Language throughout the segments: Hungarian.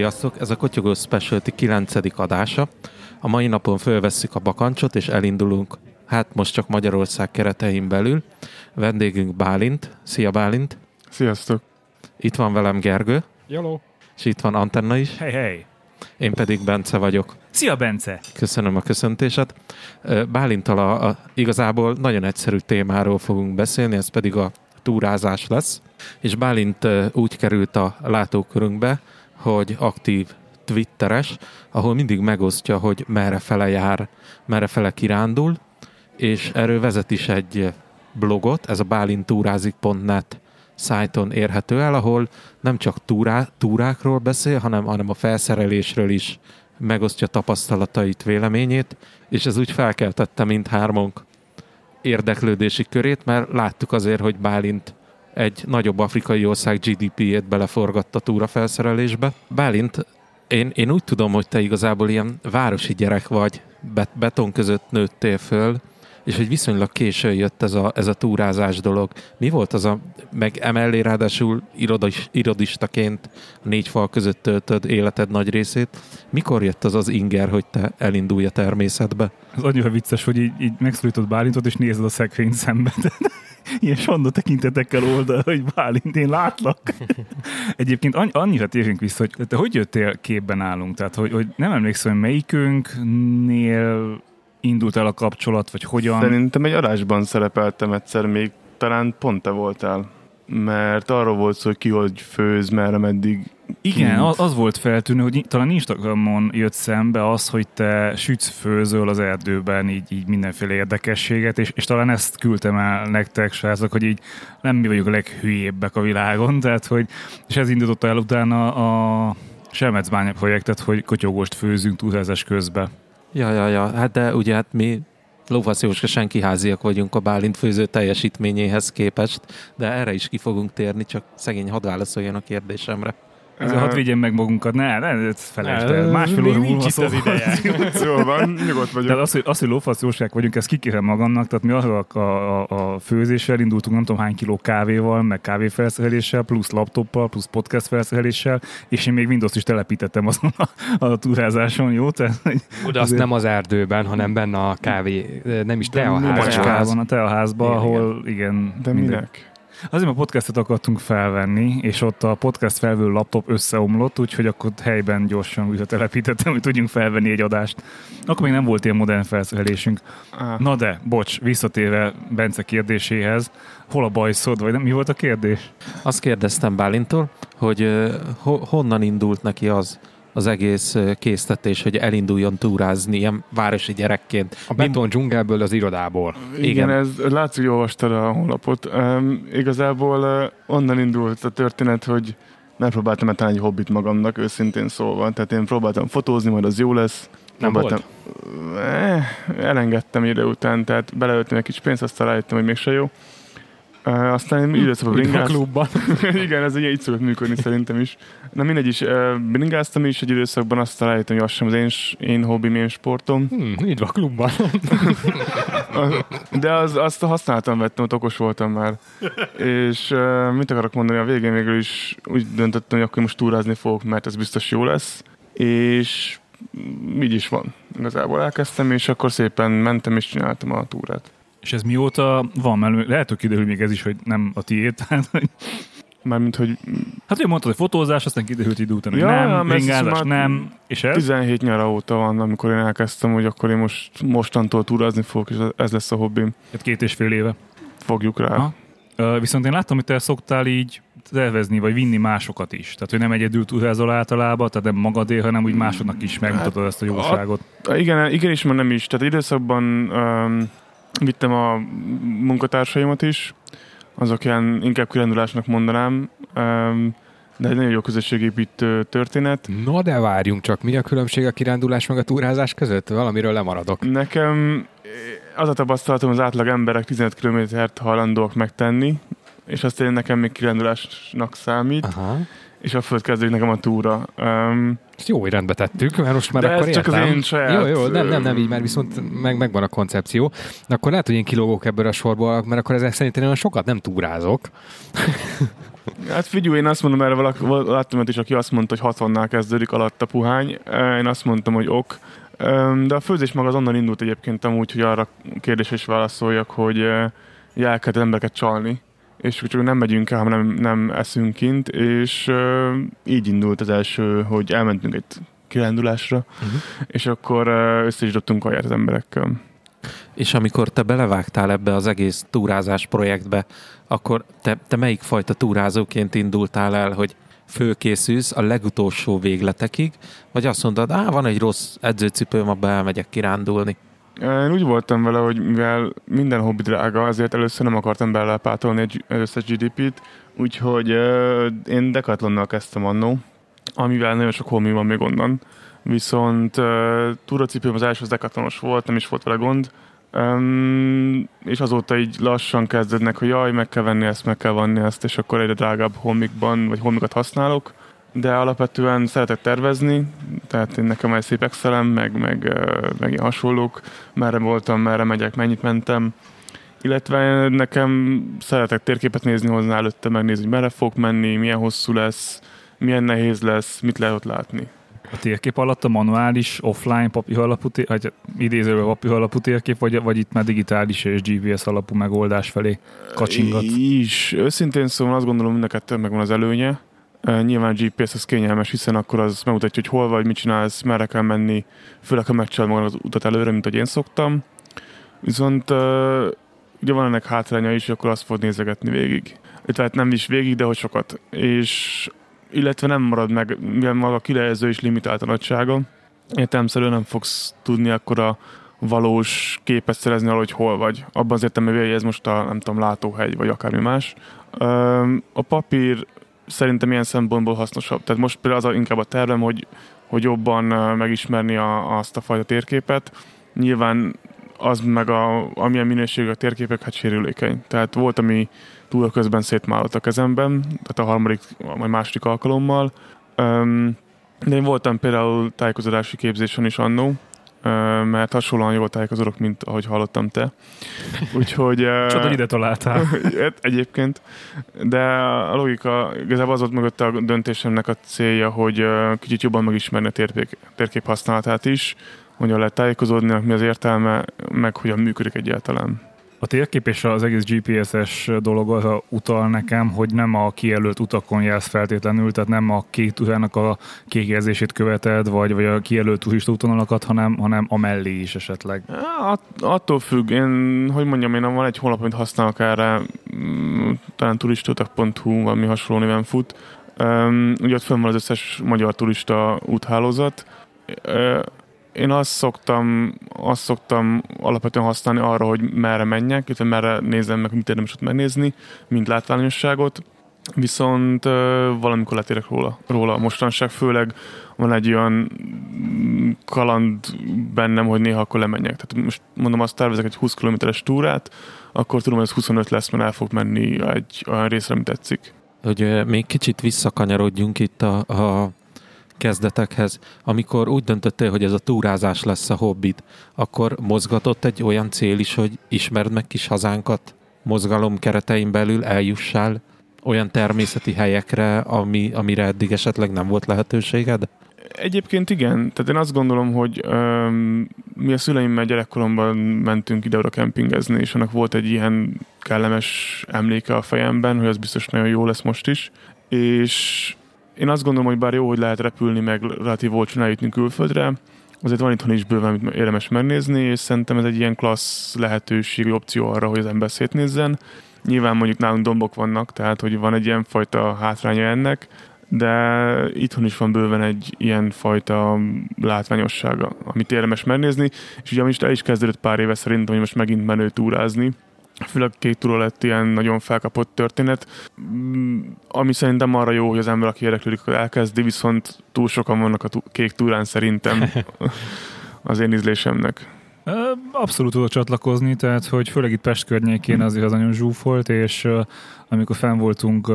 Sziasztok! Ez a Kotyogó Specialty 9. adása. A mai napon fölvesszük a bakancsot, és elindulunk, hát most csak Magyarország keretein belül. Vendégünk Bálint. Szia Bálint! Sziasztok! Itt van velem Gergő. Jaló! És itt van Antenna is. Hej, hej! Én pedig Bence vagyok. Szia, Bence! Köszönöm a köszöntésed. Bálintal a, a, igazából nagyon egyszerű témáról fogunk beszélni, ez pedig a túrázás lesz. És Bálint úgy került a látókörünkbe, hogy aktív twitteres, ahol mindig megosztja, hogy merre fele jár, merre fele kirándul, és erről vezet is egy blogot, ez a bálintúrázik.net szájton érhető el, ahol nem csak túrá, túrákról beszél, hanem, hanem a felszerelésről is megosztja tapasztalatait, véleményét, és ez úgy felkeltette mindhármunk érdeklődési körét, mert láttuk azért, hogy Bálint egy nagyobb afrikai ország GDP-ét beleforgatta túra felszerelésbe. Bálint, én, én úgy tudom, hogy te igazából ilyen városi gyerek vagy, bet, beton között nőttél föl, és hogy viszonylag későn jött ez a, ez a túrázás dolog. Mi volt az a, meg emellé ráadásul irodis, irodistaként a négy fal között töltöd életed nagy részét. Mikor jött az az inger, hogy te elindulj a természetbe? Az annyira vicces, hogy így, így megszólítod Bálintot, és nézed a szekrényt szembe. Ilyen sonda tekintetekkel oldal, hogy Bálint, én látlak. Egyébként annyi, annyira térjünk vissza, hogy te hogy jöttél képben állunk? Tehát, hogy, hogy nem emlékszem, hogy melyikünknél indult el a kapcsolat, vagy hogyan? Szerintem egy adásban szerepeltem egyszer, még talán pont te voltál. Mert arról volt szó, hogy ki hogy főz, merre meddig igen, az, az volt feltűnő, hogy talán Instagramon jött szembe az, hogy te sütsz főzöl az erdőben így, így mindenféle érdekességet, és, és talán ezt küldtem el nektek, srácok, hogy így nem mi vagyunk a leghülyébbek a világon, tehát hogy, és ez indította el utána a Selmecbánya projektet, hogy kotyogóst főzünk túlzás közben. Ja, ja, ja, hát de ugye hát mi Lófasz Jóska senki háziak vagyunk a Bálint főző teljesítményéhez képest, de erre is ki fogunk térni, csak szegény hadd válaszoljon a kérdésemre. Ez hadd vigyem meg magunkat. Ne, ne, ezt felejtsd el. Másfél óra múlva szó. az ideje. Jó van, nyugodt vagyok. Tehát az, hogy, az, hogy lófaszjósák vagyunk, ezt kikérem magamnak, tehát mi arra a, a, a főzéssel indultunk, nem tudom hány kiló kávéval, meg kávéfelszereléssel, plusz laptoppal, plusz podcast felszereléssel, és én még Windows-t is telepítettem azon a, a túrázáson, jó? Tehát, De azt nem az erdőben, hanem benne a kávé, nem is te a házban. a teaházban, ahol igen. De minek? Azért a podcastot akartunk felvenni, és ott a podcast felvő laptop összeomlott, úgyhogy akkor helyben gyorsan telepítettem, hogy tudjunk felvenni egy adást. Akkor még nem volt ilyen modern felszerelésünk. Ah. Na de, bocs, visszatérve Bence kérdéséhez, hol a bajszod, vagy nem, mi volt a kérdés? Azt kérdeztem Bálintól, hogy ho- honnan indult neki az, az egész késztetés, hogy elinduljon túrázni ilyen városi gyerekként. A beton dzsungelből az irodából. Igen, Igen ez látszik, hogy olvastad a honlapot. Um, igazából uh, onnan indult a történet, hogy megpróbáltam egy hobbit magamnak, őszintén szólva. Tehát én próbáltam fotózni, majd az jó lesz. Nem próbáltam. volt? Eh, elengedtem ide után, tehát beleöltem egy kis pénzt, aztán rájöttem, hogy mégse jó. Aztán én időszakban bringáztam. klubban. Igen, ez így szokott működni szerintem is. Na mindegy is, bringáztam is egy időszakban, aztán rájöttem, hogy az sem az én, én hobbim, én sportom. Hmm, így van klubban. De az, azt használtam, vettem, ott okos voltam már. És mit akarok mondani, a végén végül is úgy döntöttem, hogy akkor most túrázni fogok, mert ez biztos jó lesz. És így is van. Igazából elkezdtem, és akkor szépen mentem és csináltam a túrát. És ez mióta van? Mert lehet, hogy kiderül még ez is, hogy nem a tiéd. Mármint, hogy... Hát, hogy mondtad, hogy fotózás, aztán kiderült idő után, hogy ja, nem, ringázás, nem. És ez? 17 nyara óta van, amikor én elkezdtem, hogy akkor én most mostantól túrázni fogok, és ez lesz a hobbim. Hát két és fél éve. Fogjuk rá. Ha? Uh, viszont én láttam, hogy te szoktál így tervezni, vagy vinni másokat is. Tehát, hogy nem egyedül túrázol általában, tehát nem magadé, hanem úgy másoknak is megmutatod hát, ezt a jóságot. A, igen, igen is, mert nem is. Tehát időszakban um, vittem a munkatársaimat is, azok ilyen inkább kirándulásnak mondanám, de egy nagyon jó közösségépítő történet. No, de várjunk csak, mi a különbség a kirándulás meg a túrázás között? Valamiről lemaradok. Nekem az a tapasztalatom, az átlag emberek 15 kilométert hajlandóak megtenni, és azt én nekem még kirándulásnak számít. Aha és a föld kezdődik nekem a túra. Um, Ezt jó, hogy rendbe tettük, mert most már de akkor ez csak értem. az én saját... Jó, jó, nem, nem, nem így, mert viszont meg, megvan a koncepció. De akkor lehet, hogy én kilógok ebből a sorból, mert akkor ezek szerint én olyan sokat nem túrázok. Hát figyelj, én azt mondom, erre valaki, láttam is, aki azt mondta, hogy 60-nál kezdődik alatt a puhány. Én azt mondtam, hogy ok. De a főzés maga az onnan indult egyébként amúgy, hogy arra kérdésre is válaszoljak, hogy el kell embereket csalni, és csak nem megyünk el, hanem nem, eszünk kint, és így indult az első, hogy elmentünk egy kirándulásra, uh-huh. és akkor össze is dobtunk kaját az emberekkel. És amikor te belevágtál ebbe az egész túrázás projektbe, akkor te, te melyik fajta túrázóként indultál el, hogy fölkészülsz a legutolsó végletekig, vagy azt mondod, á, van egy rossz edzőcipőm, abba elmegyek kirándulni? Én úgy voltam vele, hogy mivel minden hobbi drága, azért először nem akartam belepátolni egy összes GDP-t, úgyhogy én Decathlonnal kezdtem annó, amivel nagyon sok holmi van még onnan. Viszont uh, túracipőm az első az Decathlonos volt, nem is volt vele gond, Um, és azóta így lassan kezdődnek, hogy jaj, meg kell venni ezt, meg kell venni ezt, és akkor egyre drágább homikban, vagy homikat használok. De alapvetően szeretek tervezni, tehát én nekem egy szép excel meg, meg, meg ilyen hasonlók, merre voltam, merre megyek, mennyit mentem. Illetve nekem szeretek térképet nézni hozzá előtte, megnézni, hogy merre fog menni, milyen hosszú lesz, milyen nehéz lesz, mit lehet ott látni. A térkép alatt a manuális, offline papír alapú, vagy idézőben papír alapú térkép, vagy, vagy itt már digitális és GPS alapú megoldás felé kacsingat? Is. Őszintén szóval azt gondolom, kettő megvan az előnye. Nyilván GPS az kényelmes, hiszen akkor az megmutatja, hogy hol vagy, mit csinálsz, merre kell menni, főleg ha megcsinálod magad az utat előre, mint hogy én szoktam. Viszont ugye van ennek hátránya is, akkor azt fog nézegetni végig. Tehát nem is végig, de hogy sokat. És illetve nem marad meg, mivel maga a kilejelző is limitált a nagysága. Értelemszerűen nem fogsz tudni akkor a valós képet szerezni arra, hogy hol vagy. Abban az értelemben, hogy ez most a, nem tudom, látóhegy, vagy akármi más. A papír szerintem ilyen szempontból hasznosabb. Tehát most például az a, inkább a tervem, hogy, hogy jobban megismerni a, azt a fajta térképet. Nyilván az meg a, amilyen minőségű a térképek, hát sérülékeny. Tehát volt, ami túl közben szétmálott a kezemben, tehát a harmadik, vagy második alkalommal. De én voltam például tájékozódási képzésen is annó, mert hasonlóan jól tájékozolok, mint ahogy hallottam te. Úgyhogy... Csoda, ide találtál. Hát, egyébként. De a logika, igazából az volt mögött a döntésemnek a célja, hogy kicsit jobban megismerni a térkép, térkép használatát is, hogyan lehet tájékozódni, mi az értelme, meg hogyan működik egyáltalán. A térkép és az egész GPS-es dolog az a utal nekem, hogy nem a kijelölt utakon jársz feltétlenül, tehát nem a kék tudának a kék érzését követed, vagy, vagy a kijelölt turista útvonalakat, hanem, hanem a mellé is esetleg. At, attól függ. Én, hogy mondjam, én van egy honlap, amit használok erre, mm, talán turistutak.hu, valami hasonló néven fut. Um, ugye ott fönn van az összes magyar turista úthálózat. Én azt szoktam, azt szoktam alapvetően használni arra, hogy merre menjek, illetve merre nézem meg, mit érdemes ott megnézni, mint látványosságot. Viszont valamikor letérek róla, róla. Mostanság főleg van egy olyan kaland bennem, hogy néha akkor lemenjek. Tehát most mondom, azt tervezek egy 20 kilométeres túrát, akkor tudom, hogy ez 25 lesz, mert el fog menni egy olyan részre, amit tetszik. Hogy még kicsit visszakanyarodjunk itt a, a kezdetekhez, amikor úgy döntöttél, hogy ez a túrázás lesz a hobbit, akkor mozgatott egy olyan cél is, hogy ismerd meg kis hazánkat, mozgalom keretein belül eljussál olyan természeti helyekre, ami, amire eddig esetleg nem volt lehetőséged? Egyébként igen. Tehát én azt gondolom, hogy um, mi a szüleimmel gyerekkoromban mentünk ide-oda kempingezni, és annak volt egy ilyen kellemes emléke a fejemben, hogy az biztos nagyon jó lesz most is. És én azt gondolom, hogy bár jó, hogy lehet repülni, meg relatív olcsón eljutni külföldre, azért van itthon is bőven, amit érdemes megnézni, és szerintem ez egy ilyen klassz lehetőség, opció arra, hogy az ember szétnézzen. Nyilván mondjuk nálunk dombok vannak, tehát hogy van egy ilyen fajta hátránya ennek, de itthon is van bőven egy ilyen fajta látványossága, amit érdemes megnézni, és ugye most el is kezdődött pár éve szerintem, hogy most megint menő túrázni, főleg két túra lett ilyen nagyon felkapott történet, mm, ami szerintem arra jó, hogy az ember, aki érdeklődik, elkezdi, viszont túl sokan vannak a kék túrán szerintem az én ízlésemnek. Abszolút tudok csatlakozni, tehát hogy főleg itt Pest környékén azért az nagyon zsúfolt, és amikor fenn voltunk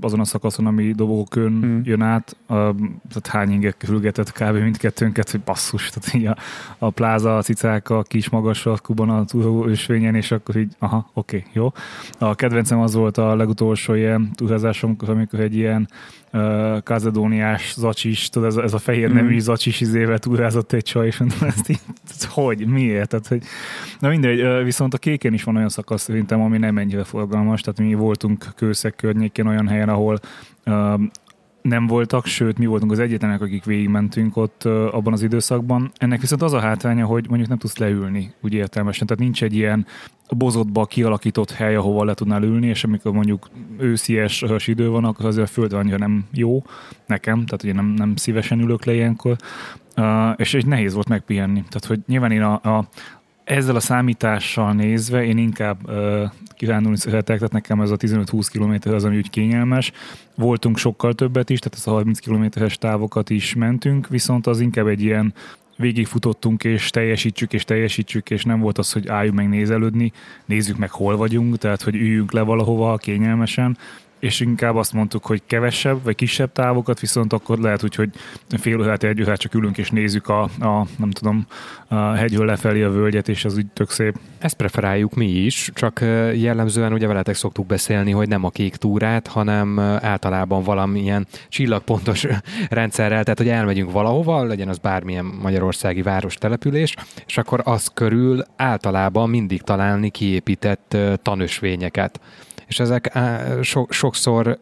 azon a szakaszon, ami dobókön mm. jön át, tehát hány ingek hülgetett kb. mindkettőnket, hogy basszus, tehát így a, a pláza, a cicák, a kis magas kuban a túlhó ösvényen, és akkor így, aha, oké, okay, jó. A kedvencem az volt a legutolsó ilyen túrázásom, amikor egy ilyen uh, kazedóniás zacsis, tudod, ez, ez a fehér nemű mm. zacsis izével túrázott egy csaj, és mondom, ezt így, ez hogy, miért? Tehát, hogy, na mindegy, viszont a kéken is van olyan szakasz szerintem, ami nem ennyire forgalmas, tehát mi voltunk voltunk Kőszeg környékén olyan helyen, ahol uh, nem voltak, sőt mi voltunk az egyetlenek, akik végigmentünk ott abban az időszakban. Ennek viszont az a hátránya, hogy mondjuk nem tudsz leülni, úgy értelmesen. Tehát nincs egy ilyen bozotba kialakított hely, ahova le tudnál ülni, és amikor mondjuk őszies idő van, akkor azért a föld annyira nem jó nekem, tehát ugye nem, nem szívesen ülök le ilyenkor, uh, és egy nehéz volt megpihenni. Tehát, hogy nyilván én a, a, ezzel a számítással nézve én inkább uh, kirándulni szeretek, tehát nekem ez a 15-20 km az, ami úgy kényelmes. Voltunk sokkal többet is, tehát ez a 30 km-es távokat is mentünk, viszont az inkább egy ilyen végigfutottunk, és teljesítsük, és teljesítsük, és nem volt az, hogy álljunk meg nézelődni, nézzük meg, hol vagyunk, tehát hogy üljünk le valahova kényelmesen, és inkább azt mondtuk, hogy kevesebb vagy kisebb távokat, viszont akkor lehet úgy, hogy fél órát, egy órát csak ülünk és nézzük a, a nem tudom, a hegyről lefelé a völgyet, és az úgy tök szép. Ezt preferáljuk mi is, csak jellemzően ugye veletek szoktuk beszélni, hogy nem a kék túrát, hanem általában valamilyen csillagpontos rendszerrel, tehát hogy elmegyünk valahova, legyen az bármilyen magyarországi város település, és akkor az körül általában mindig találni kiépített tanösvényeket és ezek so, sokszor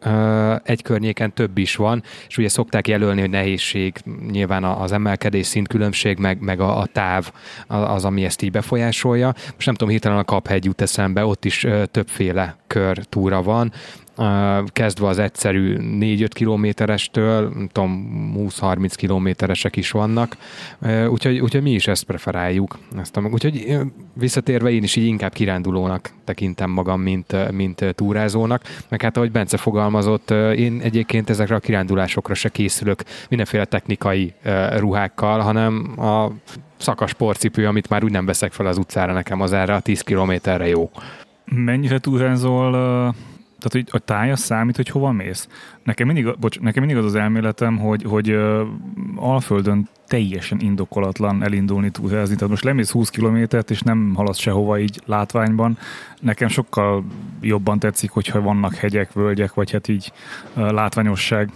egy környéken több is van, és ugye szokták jelölni, hogy nehézség, nyilván az emelkedés szintkülönbség, meg, meg a, a táv az, ami ezt így befolyásolja. Most nem tudom, hirtelen a Kaphegy jut eszembe, ott is többféle kör túra van, kezdve az egyszerű 4-5 kilométerestől, nem tudom, 20-30 kilométeresek is vannak, úgyhogy, úgyhogy mi is ezt preferáljuk. Ezt a, úgyhogy visszatérve én is így inkább kirándulónak tekintem magam, mint, mint túrázónak, meg hát ahogy Bence fogalmazott, én egyébként ezekre a kirándulásokra se készülök mindenféle technikai ruhákkal, hanem a szakas porcipő, amit már úgy nem veszek fel az utcára, nekem az erre a 10 kilométerre jó. Mennyire túrázol tehát, hogy a tája számít, hogy hova mész. Nekem mindig, bocs, nekem mindig az az elméletem, hogy, hogy uh, Alföldön teljesen indokolatlan elindulni túrázni. Tehát most lemész 20 kilométert, és nem haladsz sehova így látványban. Nekem sokkal jobban tetszik, hogyha vannak hegyek, völgyek, vagy hát így uh, látványosság.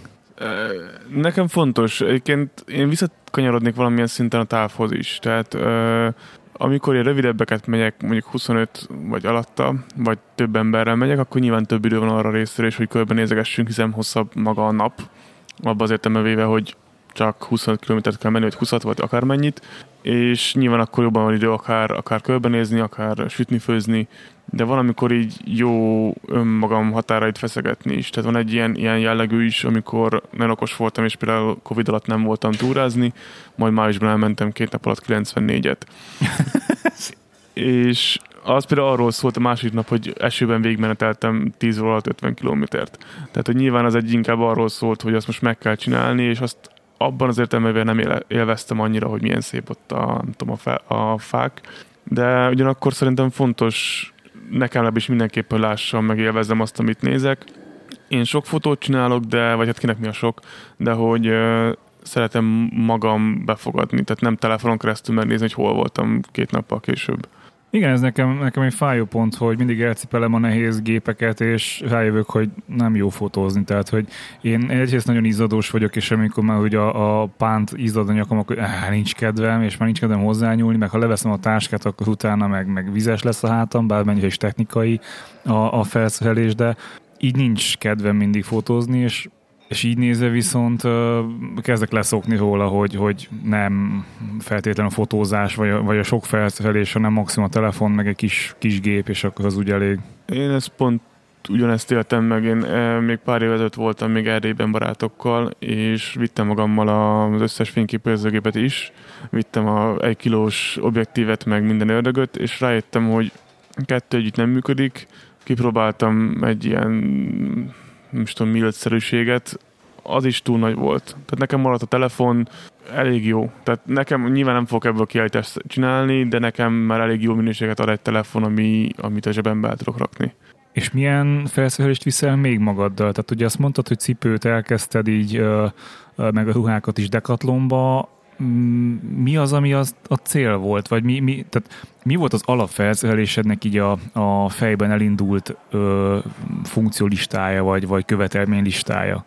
Nekem fontos. Egyébként én visszakanyarodnék valamilyen szinten a távhoz is. Tehát uh, amikor én rövidebbeket megyek, mondjuk 25 vagy alatta, vagy több emberrel megyek, akkor nyilván több idő van arra részre, és hogy körbenézegessünk, hiszen hosszabb maga a nap. Abban az értelme véve, hogy csak 25 km kell menni, vagy 20 vagy akármennyit, és nyilván akkor jobban van idő akár, akár körbenézni, akár sütni, főzni, de valamikor így jó önmagam határait feszegetni is. Tehát van egy ilyen, ilyen jellegű is, amikor nagyon okos voltam, és például Covid alatt nem voltam túrázni, majd májusban elmentem két nap alatt 94-et. és az például arról szólt a második nap, hogy esőben végigmeneteltem 10 óra alatt 50 kilométert. Tehát, hogy nyilván az egy inkább arról szólt, hogy azt most meg kell csinálni, és azt abban az értelemben nem élveztem annyira, hogy milyen szép ott a, nem tudom, a, fe, a fák. De ugyanakkor szerintem fontos nekem legalábbis mindenképpen lássam, meg élvezzem azt, amit nézek. Én sok fotót csinálok, de, vagy hát kinek mi a sok, de hogy szeretem magam befogadni, tehát nem telefonon keresztül megnézni, hogy hol voltam két nappal később. Igen, ez nekem, nekem egy fájó pont, hogy mindig elcipelem a nehéz gépeket, és rájövök, hogy nem jó fotózni. Tehát, hogy én egyrészt nagyon izzadós vagyok, és amikor már hogy a, a pánt izzad a nyakam, akkor áh, nincs kedvem, és már nincs kedvem hozzányúlni, meg ha leveszem a táskát, akkor utána meg, meg vizes lesz a hátam, bármennyire is technikai a, a felszerelés, de így nincs kedvem mindig fotózni, és és így nézve viszont kezdek leszokni róla, hogy, hogy nem feltétlenül a fotózás, vagy a, vagy a sok felszerelés, hanem maximum a telefon, meg egy kis, kis gép, és akkor az úgy elég. Én ezt pont ugyanezt éltem meg, én még pár év ezelőtt voltam még Erdélyben barátokkal, és vittem magammal az összes fényképezőgépet is, vittem a egy kilós objektívet, meg minden ördögöt, és rájöttem, hogy kettő együtt nem működik, kipróbáltam egy ilyen is tudom, miltszerűséget, az is túl nagy volt. Tehát nekem maradt a telefon, elég jó. Tehát nekem nyilván nem fogok ebből kiállítást csinálni, de nekem már elég jó minőséget ad egy telefon, ami, amit a zsebembe el tudok rakni. És milyen felszerelést viszel még magaddal? Tehát ugye azt mondtad, hogy cipőt elkezdted így, meg a ruhákat is dekatlomba. Mi az, ami az a cél volt? Vagy mi, mi, tehát mi volt az alapfelszerelésednek így a, a fejben elindult ö, funkciólistája, vagy, vagy követelménylistája?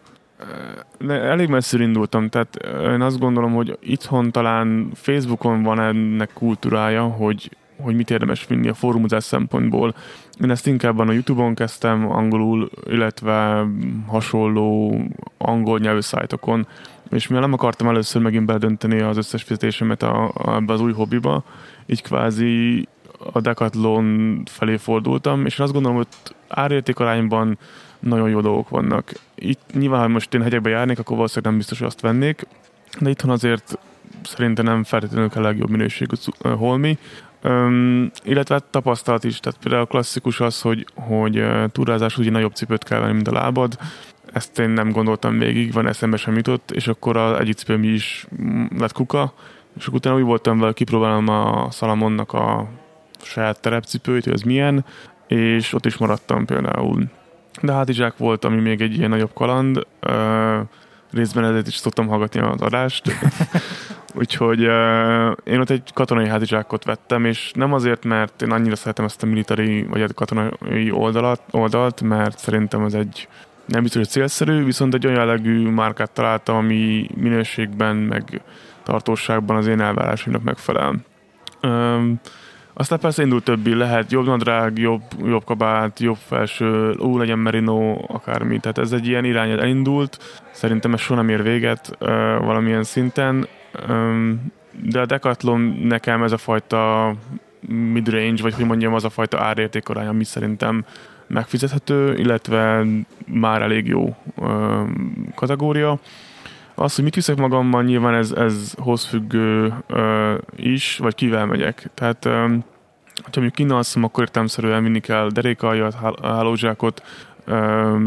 De elég messzire indultam, tehát én azt gondolom, hogy itthon talán Facebookon van ennek kultúrája, hogy, hogy mit érdemes vinni a fórumozás szempontból. Én ezt inkább a Youtube-on kezdtem angolul, illetve hasonló angol nyelvű szájtokon, és mivel nem akartam először megint beledönteni az összes fizetésemet a, a, ebbe az új hobbiba, így kvázi a Decathlon felé fordultam, és azt gondolom, hogy árérték arányban nagyon jó dolgok vannak. Itt nyilván, ha most én hegyekbe járnék, akkor valószínűleg nem biztos, hogy azt vennék, de itthon azért szerintem nem feltétlenül kell a legjobb minőségű holmi. Öm, illetve hát tapasztalat is, tehát például a klasszikus az, hogy, hogy túrázás ugye nagyobb cipőt kell venni, mint a lábad, ezt én nem gondoltam végig, van eszembe sem jutott, és akkor az egyik cipőm is mm, lett kuka, és akkor utána úgy voltam vele, kipróbálom a Salamonnak a saját terepcipőt, hogy ez milyen, és ott is maradtam például. De hátizsák volt, ami még egy ilyen nagyobb kaland, részben ezért is szoktam hallgatni az adást, úgyhogy ö, én ott egy katonai hátizsákot vettem, és nem azért, mert én annyira szeretem ezt a military, vagy a katonai oldalat, oldalt, mert szerintem ez egy nem biztos, hogy célszerű, viszont egy olyan jellegű márkát találtam, ami minőségben, meg tartóságban az én elvárásaimnak megfelel. Öm, aztán persze indult többi, lehet jobb nadrág, jobb, jobb kabát, jobb felső, ó, legyen merino, akármi. Tehát ez egy ilyen irány elindult. Szerintem ez soha nem ér véget ö, valamilyen szinten. De a Decathlon nekem ez a fajta midrange, vagy hogy mondjam, az a fajta árértékarány, ami szerintem megfizethető, illetve már elég jó kategória. Az, hogy mit viszek magammal, nyilván ez, ez hozfüggő is, vagy kivel megyek. Tehát, ha mondjuk innen alszom, akkor értelmszerűen vinni kell derékaljat, hál- hálózsákot, ö,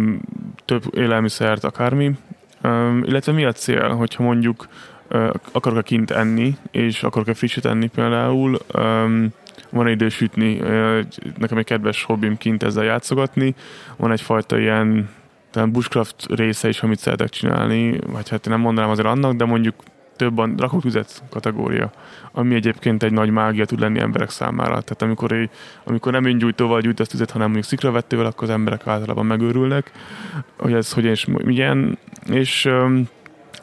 több élelmiszert, akármi. Ö, illetve mi a cél, hogyha mondjuk akarok-e kint enni, és akarok-e frissít enni például, van idő sütni, nekem egy kedves hobbim kint ezzel játszogatni, van egyfajta ilyen talán bushcraft része is, amit szeretek csinálni, vagy hát nem mondanám azért annak, de mondjuk több a tüzet kategória, ami egyébként egy nagy mágia tud lenni emberek számára. Tehát amikor, egy, amikor nem öngyújtóval gyújtasz tüzet, hanem mondjuk szikravettővel, akkor az emberek általában megőrülnek, hogy ez hogy és milyen, és öm,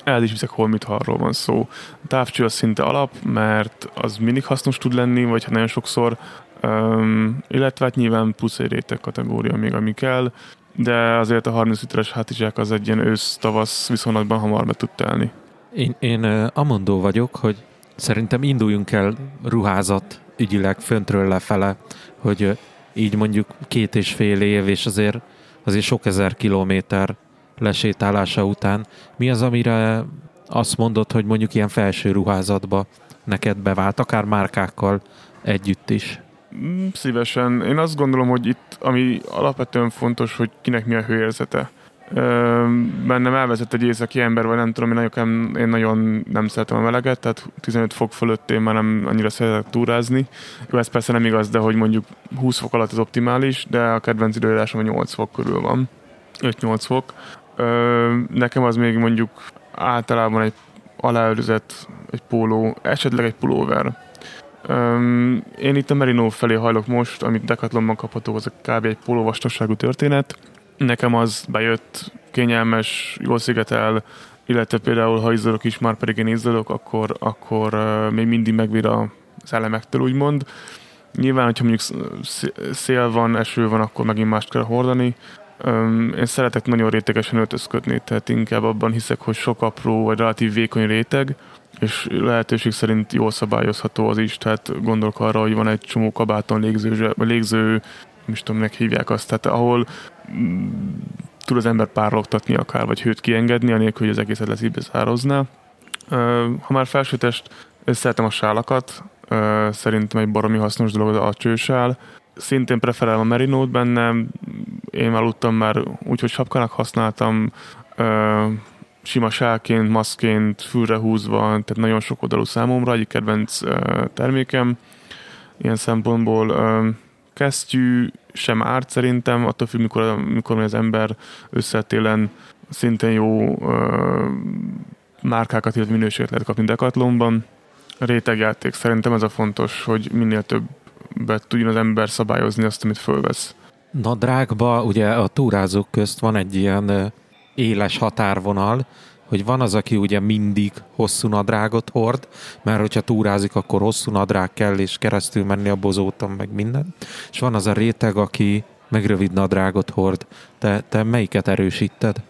el is viszek holmit, ha arról van szó. A távcső az szinte alap, mert az mindig hasznos tud lenni, vagy ha nagyon sokszor, öm, illetve hát nyilván plusz egy réteg kategória még, ami kell, de azért a 30 literes hátizsák az egy ilyen ősz-tavasz viszonylatban hamar be tud telni. Én, én amondó vagyok, hogy szerintem induljunk el ruházat ügyileg föntről lefele, hogy így mondjuk két és fél év, és azért, azért sok ezer kilométer lesétálása után. Mi az, amire azt mondod, hogy mondjuk ilyen felső ruházatba neked bevált, akár márkákkal együtt is? Mm, Szívesen. Én azt gondolom, hogy itt, ami alapvetően fontos, hogy kinek mi a hőérzete. Ö, bennem elvezett egy északi ember, vagy nem tudom, én nagyon, én nagyon nem szeretem a meleget, tehát 15 fok fölött én már nem annyira szeretek túrázni. Jó, ez persze nem igaz, de hogy mondjuk 20 fok alatt az optimális, de a kedvenc időjárásom a 8 fok körül van. 5-8 fok. Ö, nekem az még mondjuk általában egy aláőrzet, egy póló, esetleg egy pulóver. Én itt a Merino felé hajlok most, amit Decathlonban kapható, az a kb. egy pólóvastagságú történet. Nekem az bejött, kényelmes, jól szigetel, illetve például, ha izzadok is, már pedig én izzadok, akkor, akkor uh, még mindig megvír az elemektől, úgymond. Nyilván, hogyha mondjuk sz- szél van, eső van, akkor megint mást kell hordani. Én szeretek nagyon rétegesen öltözködni, tehát inkább abban hiszek, hogy sok apró vagy relatív vékony réteg, és lehetőség szerint jól szabályozható az is, tehát gondolok arra, hogy van egy csomó kabáton légző, légző, nem is tudom, minek hívják azt, tehát ahol mm, tud az ember párologtatni akár, vagy hőt kiengedni, anélkül, hogy az egészet leszívbezározná. Ha már felsőtest, szeretem a sálakat, szerintem egy baromi hasznos dolog a csősál. Szintén preferálom a merinót benne, én aludtam már úgy, hogy sapkának használtam, Ö, sima sálként, maszként, fülre húzva, tehát nagyon sok oldalú számomra, egyik kedvenc termékem. Ilyen szempontból kesztyű sem árt szerintem, attól függ, mikor, mikor az ember összetélen szintén jó márkákat, illetve minőséget lehet kapni Decathlonban. Rétegjáték szerintem ez a fontos, hogy minél többet tudjon az ember szabályozni azt, amit fölvesz. Nadrágba ugye a túrázók közt van egy ilyen éles határvonal, hogy van az, aki ugye mindig hosszú nadrágot hord, mert hogyha túrázik, akkor hosszú nadrág kell, és keresztül menni a bozóton, meg minden. És van az a réteg, aki meg rövid nadrágot hord. Te, te melyiket erősíted?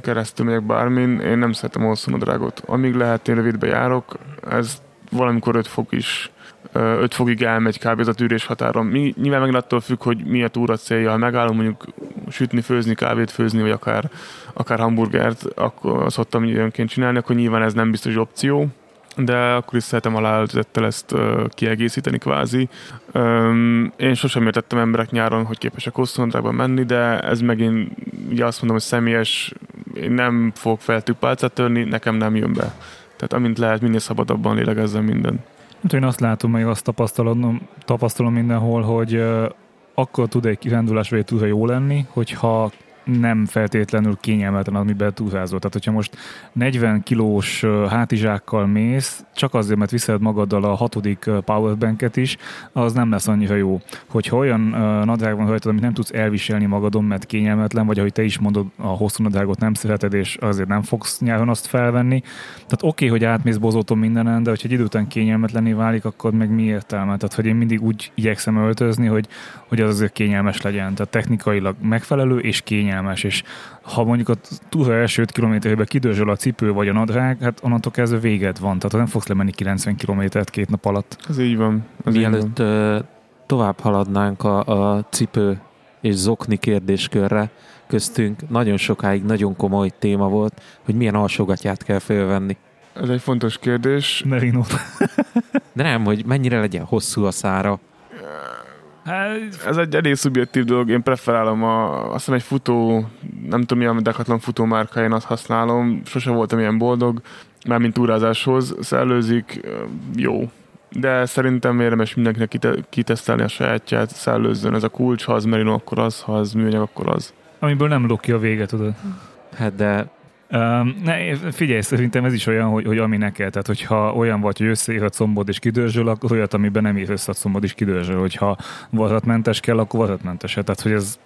Keresztül megyek bármin, én nem szeretem hosszú nadrágot. Amíg lehet, én rövidbe járok, ez valamikor 5 fok is 5 fokig elmegy kb. ez a tűrés határon. Mi, nyilván meg attól függ, hogy mi a túra célja. Ha megállom mondjuk sütni, főzni, kávét főzni, vagy akár, akár hamburgert, akkor szoktam önként csinálni, akkor nyilván ez nem biztos opció de akkor is szeretem aláöltözettel ezt uh, kiegészíteni kvázi. Um, én sosem értettem emberek nyáron, hogy képesek hosszú menni, de ez megint ugye azt mondom, hogy személyes, én nem fogok feltűpálcát törni, nekem nem jön be. Tehát amint lehet, minél szabadabban lélegezzem minden. Hát én azt látom, meg azt tapasztalom, tapasztalom mindenhol, hogy akkor tud egy kirándulás vagy túra jó lenni, hogyha nem feltétlenül kényelmetlen, amiben túrázol. Tehát, hogyha most 40 kilós hátizsákkal mész, csak azért, mert viszed magaddal a hatodik powerbanket is, az nem lesz annyira jó. Hogyha olyan nadrág van rajtad, amit nem tudsz elviselni magadon, mert kényelmetlen, vagy ahogy te is mondod, a hosszú nadrágot nem szereted, és azért nem fogsz nyáron azt felvenni. Tehát oké, okay, hogy átmész bozóton mindenen, de hogyha egy idő után kényelmetlené válik, akkor meg mi értelme? Tehát, hogy én mindig úgy igyekszem öltözni, hogy, hogy az azért kényelmes legyen. Tehát technikailag megfelelő és kényelmes kényelmes, és ha mondjuk a túra első 5 kilométerbe kidőzsöl a cipő vagy a nadrág, hát onnantól kezdve véged van, tehát nem fogsz lemenni 90 kilométert két nap alatt. Ez így van. Ez Mielőtt így van. tovább haladnánk a, a cipő és zokni kérdéskörre, köztünk nagyon sokáig nagyon komoly téma volt, hogy milyen alsógatját kell fölvenni. Ez egy fontos kérdés. Merino. De nem, hogy mennyire legyen hosszú a szára. Hát, ez egy elég szubjektív dolog, én preferálom a, azt hiszem egy futó, nem tudom milyen Decathlon futó márka, én azt használom, sose voltam ilyen boldog, mármint túrázáshoz, szellőzik, jó. De szerintem érdemes mindenkinek kitesztelni a sajátját, szellőzzön, ez a kulcs, ha az merino, akkor az, ha az műanyag, akkor az. Amiből nem luk ki a vége, tudod. Hát de Um, ne, figyelj, szerintem ez is olyan, hogy, hogy ami neked, tehát hogyha olyan vagy, hogy összeír a combod és kidőrzsöl, akkor olyat, amiben nem ír össze a combod és kidőrzsöl. Hogyha vazatmentes kell, akkor vazatmentes. Tehát, hogy ez...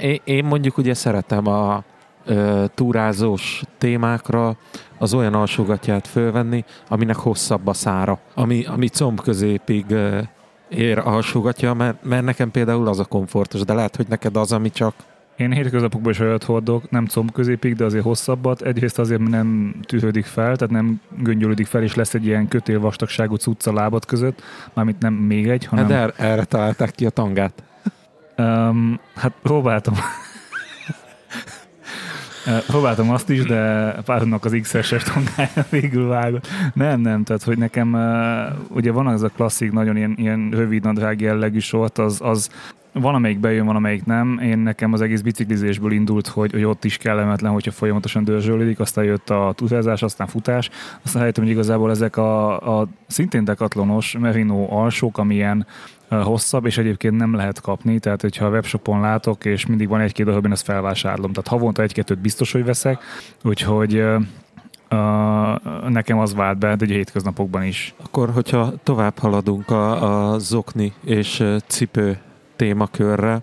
Én, én mondjuk ugye szeretem a ö, túrázós témákra az olyan alsógatját fölvenni, aminek hosszabb a szára, ami, ami comb középig ö, ér alsógatja, mert, mert nekem például az a komfortos, de lehet, hogy neked az, ami csak én hétköznapokban is olyat hordok, nem comb középig, de azért hosszabbat. Egyrészt azért, mert nem tűrődik fel, tehát nem göngyölődik fel, és lesz egy ilyen kötélvastagságú cucca a lábad között, mármint nem még egy, hanem... Hát erre, erre találták ki a tangát. Um, hát próbáltam. Próbáltam azt is, de párnak az XS-es tangája végül vágott. Nem, nem, tehát hogy nekem ugye van az a klasszik, nagyon ilyen, ilyen rövid nadrág jellegű sort, az, az van, amelyik bejön, van, amelyik nem. Én nekem az egész biciklizésből indult, hogy, hogy ott is kellemetlen, hogyha folyamatosan dörzsölődik, aztán jött a túrázás, aztán futás. Aztán rájöttem, hogy igazából ezek a, a szintén dekatlonos merino alsók, amilyen hosszabb, és egyébként nem lehet kapni, tehát hogyha a webshopon látok, és mindig van egy-két darab, én ezt felvásárlom. Tehát havonta egy-kettőt biztos, hogy veszek, úgyhogy Uh, nekem az vált be, de egy hétköznapokban is. Akkor, hogyha tovább haladunk a, a zokni és cipő témakörre.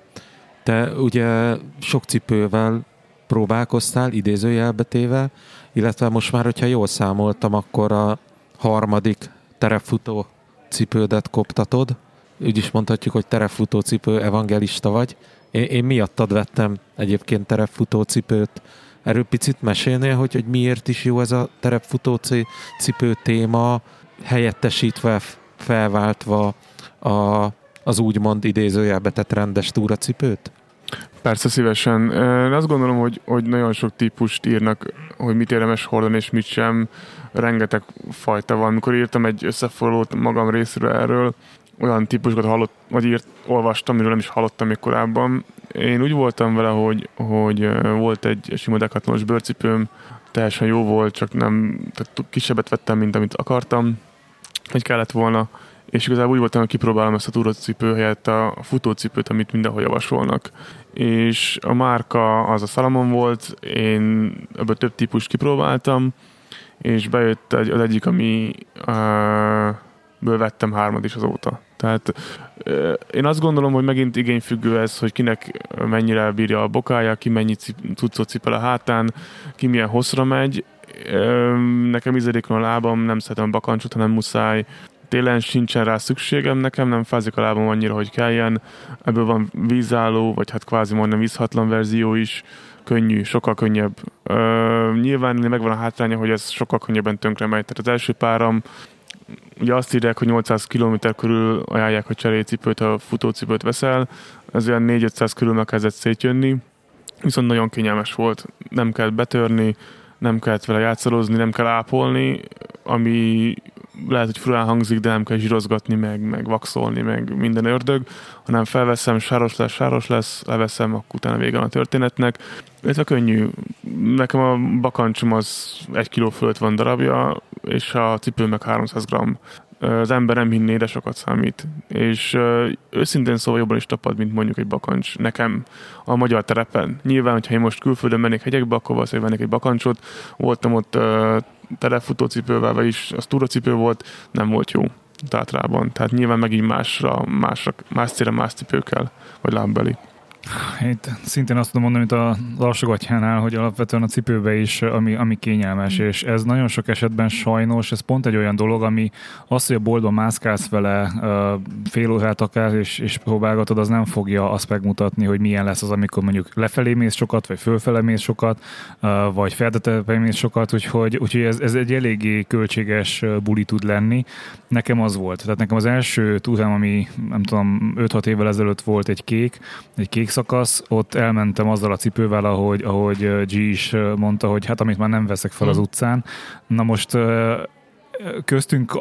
Te ugye sok cipővel próbálkoztál, idézőjelbetével, illetve most már, hogyha jól számoltam, akkor a harmadik terefutó cipődet koptatod. Úgy is mondhatjuk, hogy terefutó cipő evangelista vagy. Én, én miattad vettem egyébként terefutó cipőt. Erről picit mesélnél, hogy, hogy miért is jó ez a terepfutó cipő téma, helyettesítve, felváltva a az úgymond idézőjelbe tett rendes túracipőt? Persze szívesen. Én azt gondolom, hogy, hogy nagyon sok típust írnak, hogy mit érdemes hordani és mit sem. Rengeteg fajta van. Mikor írtam egy összefoglalót magam részről erről, olyan típusokat hallott, vagy írt, olvastam, amiről nem is hallottam még korábban. Én úgy voltam vele, hogy, hogy volt egy sima dekatlonos bőrcipőm, teljesen jó volt, csak nem, tehát kisebbet vettem, mint amit akartam, hogy kellett volna, és igazából úgy voltam, hogy kipróbálom ezt a túracipő helyett a futócipőt, amit mindenhol javasolnak. És a márka az a Salomon volt, én ebből több típust kipróbáltam, és bejött egy, az egyik, ami uh, ből vettem hármat is azóta. Tehát én azt gondolom, hogy megint igényfüggő ez, hogy kinek mennyire bírja a bokája, ki mennyi cuccot cipel a hátán, ki milyen hosszra megy. Nekem izadékon a lábam, nem szeretem a bakancsot, hanem muszáj. Télen sincsen rá szükségem, nekem nem fázik a lábam annyira, hogy kelljen. Ebből van vízálló, vagy hát kvázi majdnem vízhatlan verzió is könnyű, sokkal könnyebb. Ö, nyilván megvan a hátránya, hogy ez sokkal könnyebben tönkre megy. Tehát az első páram ugye azt írják, hogy 800 km körül ajánlják, hogy cserécipőt, ha futócipőt veszel, ez olyan 400 körül kezdett szétjönni, viszont nagyon kényelmes volt, nem kell betörni, nem kellett vele játszalozni, nem kell ápolni, ami lehet, hogy furán hangzik, de nem kell zsírozgatni, meg, meg vaxolni, meg minden ördög, hanem felveszem, sáros lesz, sáros lesz, leveszem, akkor utána vége a történetnek. a könnyű. Nekem a bakancsom az egy kiló fölött van darabja, és a cipő meg 300 gram. Az ember nem hinné, de sokat számít. És őszintén szóval jobban is tapad, mint mondjuk egy bakancs nekem a magyar terepen. Nyilván, hogyha én most külföldön mennék hegyekbe, akkor valószínűleg vennék egy bakancsot. Voltam ott telefutócipővel, vagyis az túracipő volt, nem volt jó Tátrában. Tehát nyilván megint másra, másra, más célra más cipő kell, vagy lábbeli. Itt szintén azt tudom mondani, mint a lassogatjánál, hogy alapvetően a cipőbe is, ami, ami kényelmes, mm. és ez nagyon sok esetben sajnos, ez pont egy olyan dolog, ami az, hogy a boltban mászkálsz vele fél órát akár, és, és próbálgatod, az nem fogja azt megmutatni, hogy milyen lesz az, amikor mondjuk lefelé mész sokat, vagy fölfele mész sokat, vagy feltetepe mész sokat, úgyhogy, úgyhogy ez, ez egy eléggé költséges buli tud lenni. Nekem az volt. Tehát nekem az első túrám, ami nem tudom, 5-6 évvel ezelőtt volt egy kék, egy kék szakasz, ott elmentem azzal a cipővel, ahogy, ahogy G is mondta, hogy hát amit már nem veszek fel az hmm. utcán. Na most köztünk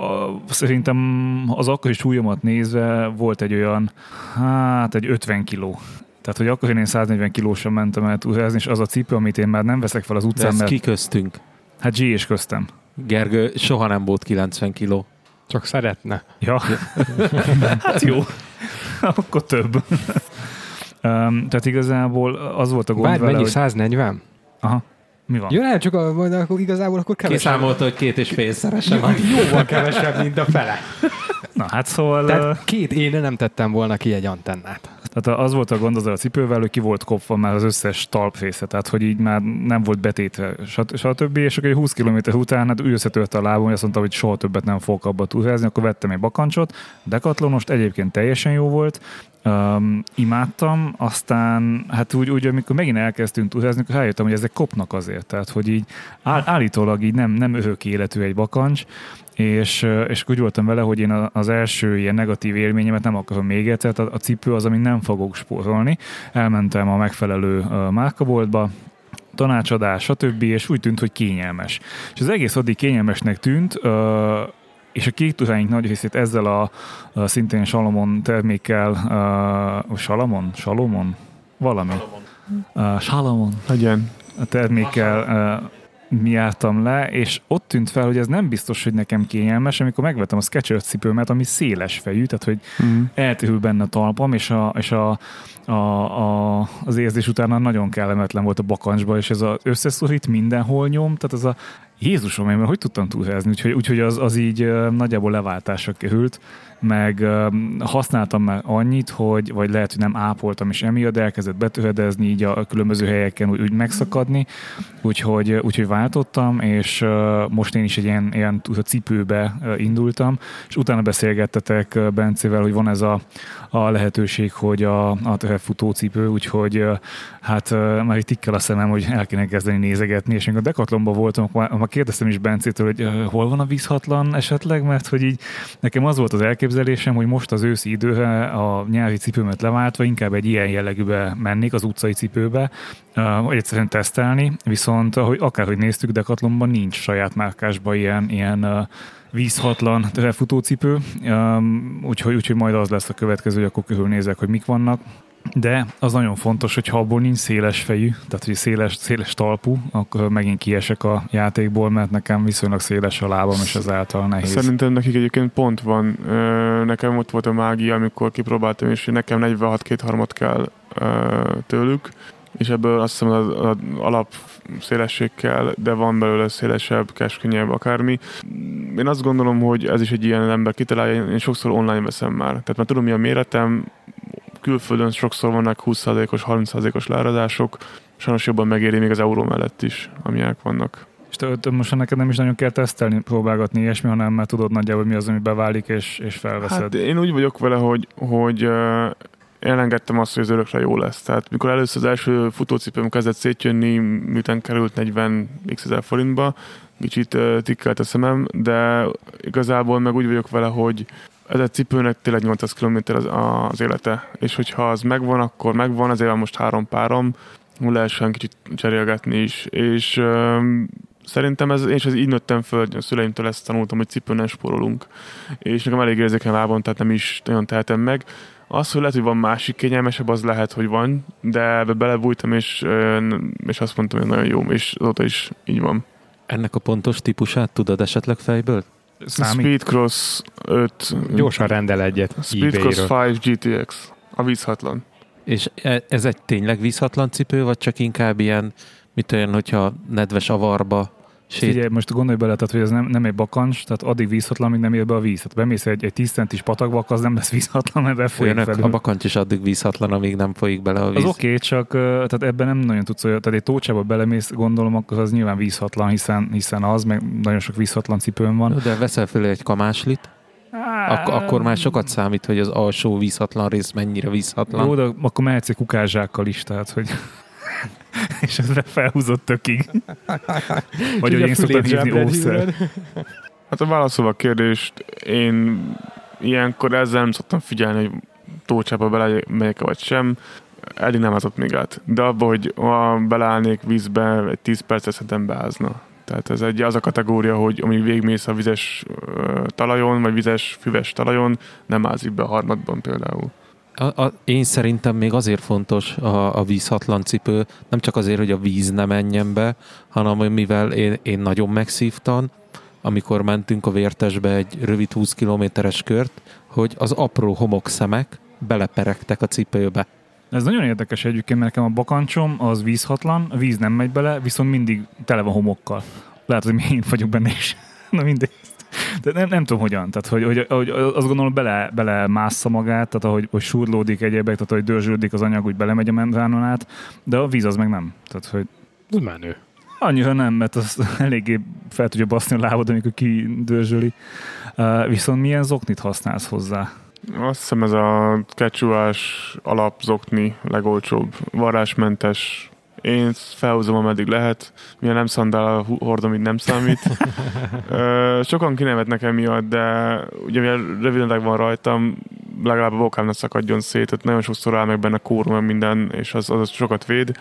szerintem az akkori súlyomat nézve volt egy olyan, hát egy 50 kiló. Tehát, hogy akkor én 140 kilósan mentem el túrázni, és az a cipő, amit én már nem veszek fel az utcán, De ez mert... ki köztünk? Hát G és köztem. Gergő soha nem volt 90 kiló. Csak szeretne. Ja. hát jó. Akkor több. Um, tehát igazából az volt a gond Várj, vele, mennyi? Hogy... 140? Aha. Mi van? Jó, nem, csak a, akkor igazából akkor kevesebb. Kiszámolta, hogy két és félszeresen van. Jóval kevesebb, mint a fele. Na hát szóval... Tehát két éne nem tettem volna ki egy antennát. Tehát az volt a gond az a cipővel, hogy ki volt kopva már az összes talpfésze, tehát hogy így már nem volt betétve, stb. És akkor egy 20 km után hát ő összetörte a lábam, és azt mondta, hogy soha többet nem fogok abba túrázni, akkor vettem egy bakancsot, dekatlonost, egyébként teljesen jó volt, Um, imádtam, aztán hát úgy, úgy, amikor megint elkezdtünk túrázni, akkor rájöttem, hogy ezek kopnak azért, tehát hogy így áll, állítólag így nem, nem örök életű egy bakancs, és, és úgy voltam vele, hogy én az első ilyen negatív élményemet nem akarom még egyszer, tehát a cipő az, amit nem fogok spórolni. Elmentem a megfelelő márkaboltba, tanácsadás, stb. és úgy tűnt, hogy kényelmes. És az egész addig kényelmesnek tűnt, és a kék tudáink nagy részét ezzel a, a szintén Salomon termékkel, uh, Salomon? Salomon? Valami. Salomon. Uh, Salomon. A termékkel uh, mi jártam le, és ott tűnt fel, hogy ez nem biztos, hogy nekem kényelmes, amikor megvettem a Skechers cipőmet, ami széles fejű, tehát hogy mm. eltűül benne a talpam, és, a, és a, a, a, az érzés utána nagyon kellemetlen volt a bakancsba, és ez az összeszorít mindenhol nyom, tehát ez a Jézusom, én hogy tudtam túlhelyezni, úgyhogy, úgyhogy az, az így nagyjából leváltásra került meg használtam már annyit, hogy, vagy lehet, hogy nem ápoltam, és emiatt elkezdett betöredezni, így a különböző helyeken úgy, úgy megszakadni, úgyhogy, úgyhogy váltottam, és most én is egy ilyen, ilyen cipőbe indultam, és utána beszélgettetek Bencével, hogy van ez a, a lehetőség, hogy a, a futócipő, úgyhogy hát már itt tikkel a szemem, hogy el kéne kezdeni nézegetni, és amikor a Decathlonban voltam, akkor kérdeztem is Bencétől, hogy hol van a vízhatlan esetleg, mert hogy így nekem az volt az elképzelés, elképzelésem, hogy most az őszi időre a nyári cipőmet leváltva inkább egy ilyen jellegűbe mennék, az utcai cipőbe, vagy egyszerűen tesztelni, viszont ahogy akárhogy néztük, Decathlonban nincs saját márkásban ilyen, ilyen vízhatlan futócipő, úgyhogy, úgyhogy majd az lesz a következő, hogy akkor körülnézek, hogy mik vannak. De az nagyon fontos, hogy ha abból nincs széles fejű, tehát hogy széles, széles talpú, akkor megint kiesek a játékból, mert nekem viszonylag széles a lábam, és ezáltal nehéz. Szerintem nekik egyébként pont van. Nekem ott volt a mágia, amikor kipróbáltam, és nekem 46 két harmad kell tőlük, és ebből azt hiszem az, az alap szélesség kell, de van belőle szélesebb, keskenyebb, akármi. Én azt gondolom, hogy ez is egy ilyen ember kitalálja, én sokszor online veszem már. Tehát már tudom, mi a méretem, külföldön sokszor vannak 20%-os, 30%-os leárazások, sajnos jobban megéri még az euró mellett is, amilyenek vannak. És te, te most neked nem is nagyon kell tesztelni, próbálgatni ilyesmi, hanem már tudod nagyjából mi az, ami beválik, és, és felveszed. Hát én úgy vagyok vele, hogy, hogy uh, elengedtem azt, hogy az örökre jó lesz. Tehát mikor először az első futócipőm kezdett szétjönni, miután került 40 x ezer forintba, kicsit uh, tikkelt a szemem, de igazából meg úgy vagyok vele, hogy ez egy cipőnek tényleg 800 km az, az élete, és hogyha az megvan, akkor megvan, azért most három párom, lehessen kicsit cserélgetni is, és um, szerintem ez, én is ez így nőttem föl, a szüleimtől ezt tanultam, hogy cipőn nem spórolunk, és nekem elég érzékeny lábon, tehát nem is nagyon tehetem meg. Az, hogy lehet, hogy van másik kényelmesebb, az lehet, hogy van, de ebbe belebújtam, és, és azt mondtam, hogy nagyon jó, és azóta is így van. Ennek a pontos típusát tudod esetleg fejből? Számít? Speedcross 5. Gyorsan rendel egyet Speedcross eBay-ről. 5 GTX. A vízhatlan. És e- ez egy tényleg vízhatlan cipő, vagy csak inkább ilyen, mit olyan, hogyha nedves avarba sét... Figyelj, most gondolj bele, tehát, hogy ez nem, nem egy bakancs, tehát addig vízhatlan, míg nem ér be a víz. Tehát bemész egy, egy 10 centis patakba, az nem lesz vízhatlan, mert befolyik felül. a bakancs is addig vízhatlan, amíg nem folyik bele a víz. Az oké, okay, csak tehát ebben nem nagyon tudsz tehát egy tócsába belemész, gondolom, akkor az nyilván vízhatlan, hiszen, hiszen az, meg nagyon sok vízhatlan cipőm van. De veszel fölé egy kamáslit, ak- akkor már sokat számít, hogy az alsó vízhatlan rész mennyire vízhatlan. Jó, de akkor mehetsz egy kukázsákkal is, tehát, hogy és ezre felhúzott tökig. Vagy hogy én szoktam hívni ószer. Hát a válaszolva a kérdést, én ilyenkor ezzel nem szoktam figyelni, hogy tócsába bele megyek vagy sem. Eddig nem ázott még át. De abba, hogy ha beleállnék vízbe, egy 10 percet szerintem beázna. Tehát ez egy az a kategória, hogy amíg végigmész a vizes talajon, vagy vizes füves talajon, nem ázik be a harmadban például. A, a, én szerintem még azért fontos a, a vízhatlan cipő, nem csak azért, hogy a víz ne menjen be, hanem mivel én, én nagyon megszívtam, amikor mentünk a vértesbe egy rövid 20 kilométeres kört, hogy az apró homokszemek beleperegtek a cipőbe. Ez nagyon érdekes egyébként, mert nekem a bakancsom az vízhatlan, a víz nem megy bele, viszont mindig tele van homokkal. Lehet, hogy én vagyok benne is. Na mindegy. De nem, nem tudom hogyan. Tehát, hogy, hogy, hogy azt gondolom, bele, bele mássza magát, tehát ahogy hogy surlódik egyébek, tehát ahogy dörzsődik az anyag, úgy belemegy a membránon át, de a víz az meg nem. Tehát, hogy Ez menő. Annyira nem, mert az eléggé fel tudja baszni a lábad, amikor kidörzsöli. Uh, viszont milyen zoknit használsz hozzá? Azt hiszem ez a kecsúás alapzokni legolcsóbb, varázsmentes. Én felhúzom, ameddig lehet. Milyen nem szandál hordom, így nem számít. Sokan kinevetnek emiatt, de ugye mivel röviden van rajtam, legalább a bokám ne szakadjon szét, tehát nagyon sokszor áll meg benne kórum, meg minden, és az, az sokat véd.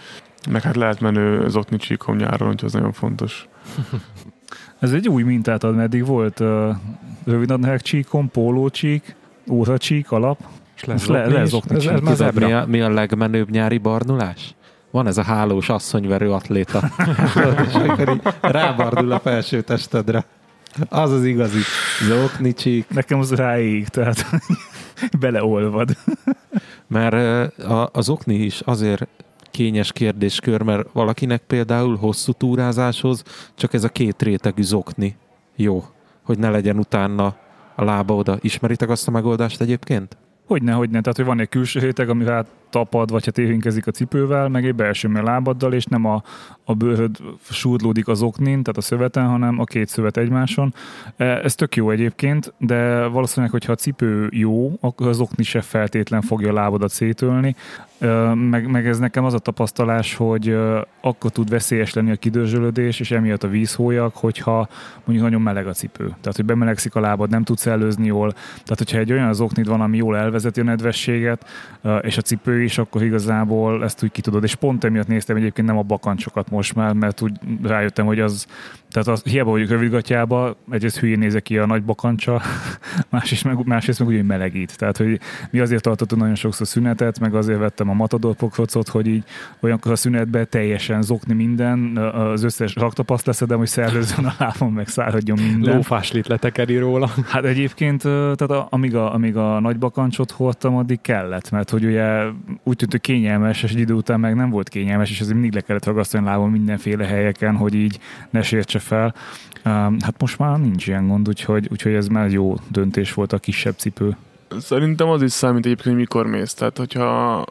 Meg hát lehet menő zokni csíkom nyáron, úgyhogy az nagyon fontos. Ez egy új mintát ad, meddig volt uh, rövidnadrág csíkon, pólócsík, óracsík, alap. És Most le- lezokni ez, ez mi a, mi a legmenőbb nyári barnulás? Van ez a hálós asszonyverő atléta. És akkor így rábardul a felső testedre. Az az igazi. Zoknicsik. Nekem az ráég, tehát beleolvad. Mert a, az okni is azért kényes kérdéskör, mert valakinek például hosszú túrázáshoz csak ez a két rétegű zokni jó, hogy ne legyen utána a lába oda. Ismeritek azt a megoldást egyébként? Hogyne, hogyne. Tehát, hogy van egy külső réteg, ami rá tapad, vagy hát érinkezik a cipővel, meg egy belső lábaddal, és nem a, a bőröd súrlódik az oknin, tehát a szöveten, hanem a két szövet egymáson. E, Ez tök jó egyébként, de valószínűleg, hogyha a cipő jó, akkor az okni se feltétlen fogja a lábadat szétölni. E, Meg, meg ez nekem az a tapasztalás, hogy e, akkor tud veszélyes lenni a kidörzsölödés, és emiatt a vízhólyak, hogyha mondjuk nagyon meleg a cipő. Tehát, hogy bemelegszik a lábad, nem tudsz előzni jól. Tehát, hogyha egy olyan az oknid van, ami jól elvezeti a nedvességet, és a cipő is, akkor igazából ezt úgy ki tudod. És pont emiatt néztem egyébként nem a bakancsokat most már, mert úgy rájöttem, hogy az Tehát az, hiába vagyok rövidgatjába, egyrészt hülyén nézek ki a nagy bakancsa, másrészt meg, másrészt meg úgy melegít. Tehát, hogy mi azért tartottunk nagyon sokszor szünetet, meg azért vettem a matador pokrocot, hogy így olyankor a szünetben teljesen zokni minden, az összes raktapaszt leszedem, hogy szervezzen a lábon, meg száradjon minden. Lófáslit letekeri róla. Hát egyébként, tehát a, amíg, a, amíg a nagy bakancsot hordtam, addig kellett, mert hogy ugye úgy tűnt, hogy kényelmes, és egy idő után meg nem volt kényelmes, és azért mindig le kellett ragasztani lábon mindenféle helyeken, hogy így ne sértse fel. Hát most már nincs ilyen gond, úgyhogy, úgyhogy ez már jó döntés volt a kisebb cipő. Szerintem az is számít egyébként, hogy mikor mész. Tehát, hogyha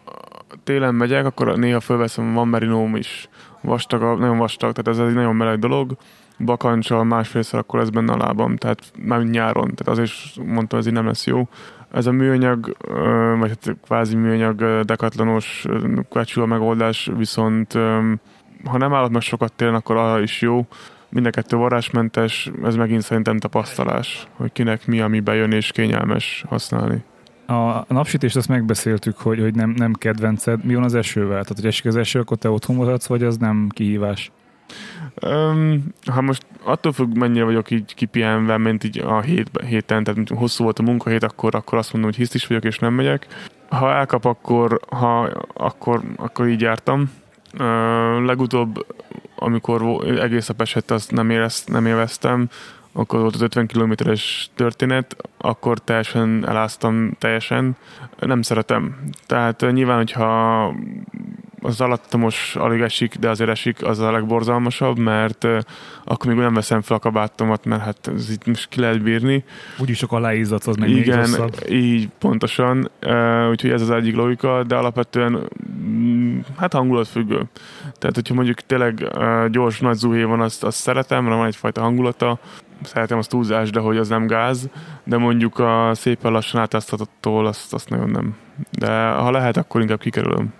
télen megyek, akkor néha fölveszem, van merinóm is vastag, nagyon vastag, tehát ez egy nagyon meleg dolog. Bakancsal másfélszer akkor ez benne a lábam, tehát már nyáron, tehát azért mondtam, ez így nem lesz jó. Ez a műanyag, vagy hát kvázi műanyag dekatlanos a megoldás, viszont ha nem állod meg sokat télen, akkor arra is jó. Mind a kettő varázsmentes, ez megint szerintem tapasztalás, hogy kinek mi, ami bejön és kényelmes használni. A napsütést azt megbeszéltük, hogy, hogy nem, nem kedvenced. Mi van az esővel? Tehát, hogy esik az eső, akkor te otthon maradsz, vagy az nem kihívás? Um, ha most attól függ, mennyire vagyok így kipihenve, mint így a hét, héten, tehát hosszú volt a munkahét, akkor, akkor azt mondom, hogy hiszt is vagyok, és nem megyek. Ha elkap, akkor, ha, akkor, akkor így jártam. Legutóbb, amikor egész nap esett, azt nem, érez, nem élveztem, akkor volt az 50 kilométeres történet, akkor teljesen eláztam teljesen. Nem szeretem. Tehát nyilván, hogyha az alattomos alig esik, de azért esik, az a legborzalmasabb, mert uh, akkor még nem veszem fel a kabátomat, mert hát ez itt most ki lehet bírni. Úgyis csak aláízat, az meg Igen, még így pontosan. Uh, úgyhogy ez az egyik logika, de alapvetően mm, hát hangulat függő. Tehát, hogyha mondjuk tényleg uh, gyors, nagy zuhé van, azt, azt szeretem, mert van egyfajta hangulata, szeretem azt túlzás, de hogy az nem gáz, de mondjuk a szépen lassan átáztatottól azt, azt nagyon nem. De ha lehet, akkor inkább kikerülöm.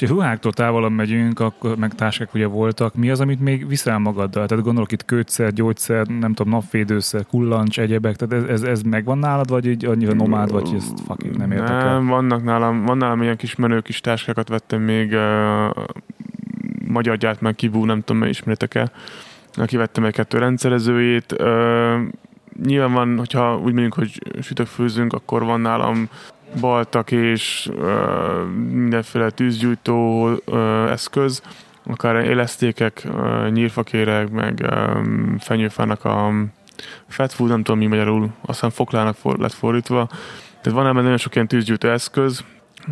Ha ruháktól távolon megyünk, akkor meg táskák ugye voltak. Mi az, amit még viszel magaddal? Tehát gondolok itt kötszer, gyógyszer, nem tudom, napvédőszer, kullancs, egyebek. Tehát ez, ez, ez megvan nálad, vagy így annyira nomád, vagy ezt fucking nem érdekel? Nem, vannak nálam, van nálam ilyen kis menő kis táskákat vettem még uh, magyar gyárt meg kibú, nem tudom, ismeritek-e. Kivettem egy kettő rendszerezőjét. Uh, nyilván van, hogyha úgy mondjuk, hogy sütök főzünk, akkor van nálam baltak és mindenféle tűzgyújtó eszköz, akár élesztékek, nyírfakérek, meg fenyőfának a fat food, nem tudom mi magyarul, aztán foklának for, lett fordítva. Tehát van ebben nagyon sok ilyen tűzgyújtó eszköz,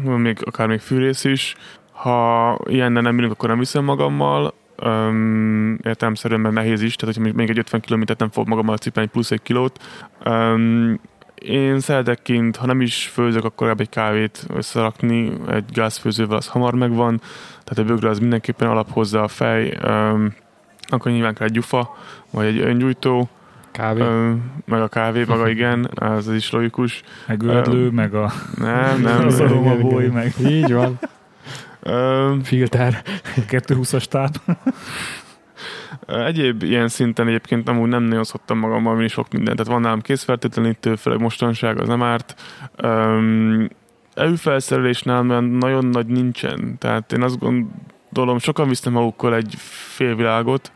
még, akár még fűrész is. Ha ilyennel nem ülünk, akkor nem viszem magammal, um, értelemszerűen, mert nehéz is, tehát hogy még egy 50 kilométert nem fog magammal cipelni plusz egy kilót. Én szeretek kint, ha nem is főzök, akkor egy kávét összerakni, egy gázfőzővel az hamar megvan, tehát a bögre az mindenképpen alap hozzá a fej, um, akkor nyilván kell egy gyufa, vagy egy öngyújtó, Kávé. Um, meg a kávé, maga igen, az is logikus. Meg ördlő, um, meg a... Nem, nem. az aromaboly, meg... Így van. Um, Filter. 220-as táp. Egyéb ilyen szinten egyébként amúgy nem nagyon szoktam magammal vinni sok mindent. Tehát van nálam készfertőtlenítő, főleg mostanság, az nem árt. Um, előfelszerelés nálam nagyon nagy nincsen. Tehát én azt gondolom, sokan visznek magukkal egy félvilágot,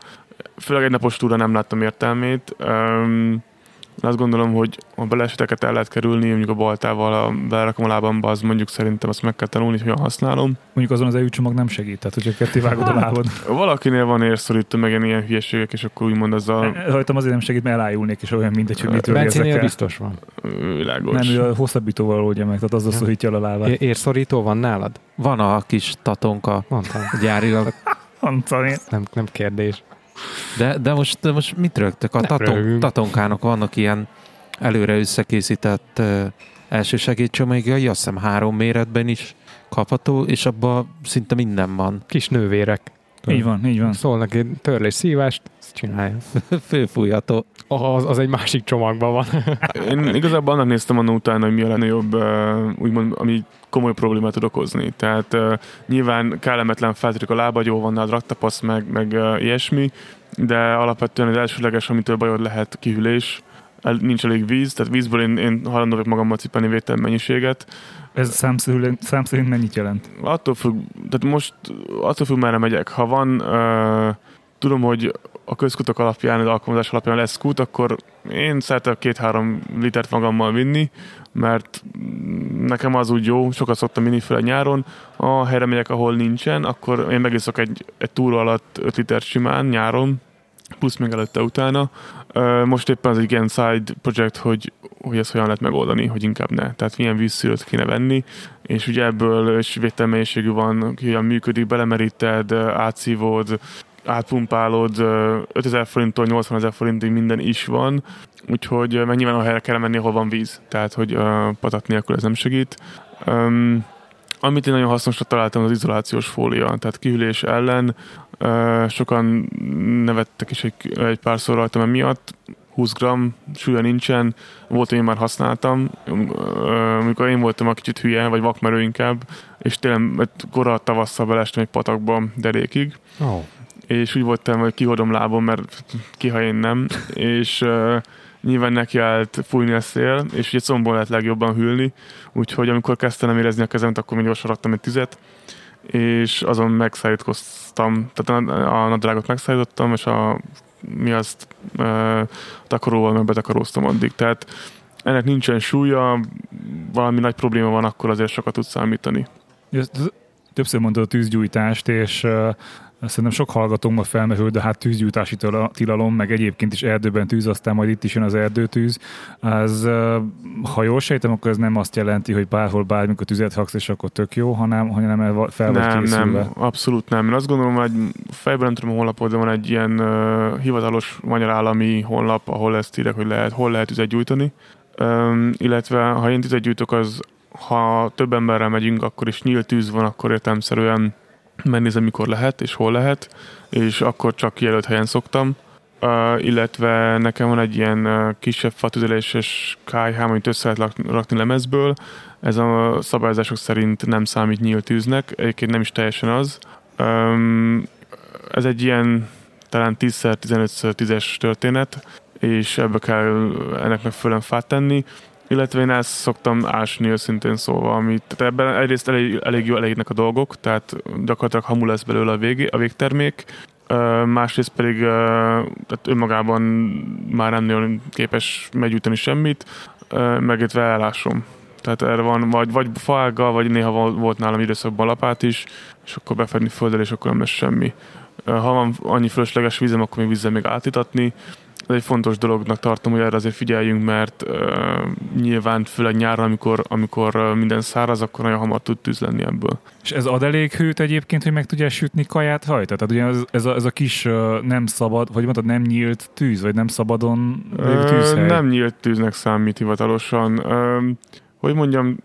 főleg egy napos túra nem láttam értelmét. Um, azt gondolom, hogy a baleseteket el lehet kerülni, mondjuk a baltával a belerakom a lábamba, az mondjuk szerintem azt meg kell tanulni, hogy hogyan használom. Mondjuk azon az csomag nem segít, tehát hogyha ketté vágod a lábad. Valakinél van érszorító, meg ilyen hülyeségek, és akkor úgymond az a... Rajtam azért nem segít, mert elájulnék, és olyan mindegy, hogy mitől Bencénél biztos van. Világos. Nem, ő a hosszabbítóval oldja meg, tehát az az szorítja a lábát. Érszorító van nálad? Van a kis tatonka Mondtam. gyárilag. Mondtam Nem, nem kérdés. De, de most, de most mit rögtök? A taton, tatonkának vannak ilyen előre összekészített uh, elsősegédcsomagjai, azt hiszem három méretben is kapható, és abban szinte minden van. Kis nővérek. Így van, így van. Szól neki törlés szívást, ezt csinálja. Főfújható. Az, az egy másik csomagban van. Én igazából annak néztem annak utána, hogy mi a legnagyobb, úgymond, ami komoly problémát tud okozni. Tehát uh, nyilván kellemetlen feltörik a jó van nálad raktapasz, meg, meg uh, ilyesmi, de alapvetően az elsőleges, amitől bajod lehet kihűlés, el, nincs elég víz, tehát vízből én, én hajlandó vagyok magammal cipelni vétel mennyiséget. Ez szám szerint, szám szerint mennyit jelent? Attól függ, tehát most attól függ, merre megyek. Ha van, uh, tudom, hogy a közkutak alapján, az alkalmazás alapján lesz kút, akkor én szeretek két-három litert magammal vinni, mert nekem az úgy jó, sokat szoktam vinni fel a nyáron, a helyre megyek, ahol nincsen, akkor én megiszok egy, egy túra alatt 5 liter simán nyáron, plusz még előtte utána. Most éppen az egy ilyen side project, hogy, hogy ezt hogyan lehet megoldani, hogy inkább ne. Tehát milyen vízszűrőt kéne venni, és ugye ebből is végtelmennyiségű van, hogyan működik, belemeríted, átszívod, átpumpálod, 5000 forinttól 80 ezer forintig minden is van, úgyhogy meg nyilván a helyre kell menni, ahol van víz, tehát hogy patat nélkül ez nem segít. Um, amit én nagyon hasznosra találtam, az izolációs fólia, tehát kihűlés ellen. Sokan nevettek is egy, egy párszor rajtam emiatt, 20 gram súlya nincsen, volt, én már használtam, amikor én voltam a kicsit hülye, vagy vakmerő inkább, és tényleg korra tavasszal belestem egy patakba derékig, oh. És úgy voltam, hogy kihordom lábom, mert kiha én nem, és uh, nyilván neki állt fújni a szél, és ugye combon lehet legjobban hűlni, úgyhogy amikor kezdtem érezni a kezemet, akkor még gyorsan raktam egy tüzet, és azon megszállítkoztam, tehát a nadrágot megszállítottam, és a mi azt e, takaróval meg betakaróztam addig. Tehát ennek nincsen súlya, valami nagy probléma van, akkor azért sokat tud számítani. Többször mondtad a tűzgyújtást, és Szerintem sok hallgatónkban felmerül, de hát tűzgyújtási tilalom, meg egyébként is erdőben tűz, aztán majd itt is jön az erdőtűz. Az, ha jól sejtem, akkor ez nem azt jelenti, hogy bárhol bármikor tüzet haksz, és akkor tök jó, hanem, hanem fel vagy nem, Nem, abszolút nem. Én azt gondolom, hogy fejben nem tudom a honlapon, de van egy ilyen uh, hivatalos magyar állami honlap, ahol ezt írek, hogy lehet, hol lehet tüzet gyújtani. Um, illetve ha én tüzet gyújtok, az ha több emberrel megyünk, akkor is nyílt tűz van, akkor értelmszerűen megnézem, mikor lehet és hol lehet, és akkor csak kijelölt helyen szoktam. Uh, illetve nekem van egy ilyen uh, kisebb fatüzeléses kájhám, amit össze lehet rakni lemezből. Ez a szabályozások szerint nem számít nyílt tűznek, egyébként nem is teljesen az. Um, ez egy ilyen talán 10x15x 10-es történet, és ebbe kell ennek megfelelően fát tenni illetve én ezt szoktam ásni őszintén szóval, amit, ebben egyrészt elég, elég jó elégnek a dolgok, tehát gyakorlatilag hamul lesz belőle a, vég, a végtermék, másrészt pedig tehát önmagában már nem képes meggyújtani semmit, megértve elásom. Tehát erre van vagy, vagy faággal, vagy néha volt nálam időszakban lapát is, és akkor befedni földdel, és akkor nem lesz semmi. Ha van annyi fölösleges vízem, akkor még vízzel még átítatni, ez egy fontos dolognak tartom, hogy erre azért figyeljünk, mert uh, nyilván főleg nyáron, amikor, amikor uh, minden száraz, akkor nagyon hamar tud tűz lenni ebből. És ez ad elég hőt egyébként, hogy meg tudja sütni kaját hajta? Tehát ugye ez, ez, a, ez a kis uh, nem szabad, vagy mondtad nem nyílt tűz, vagy nem szabadon lévő tűzhely? Nem nyílt tűznek számít hivatalosan. Uh, hogy mondjam,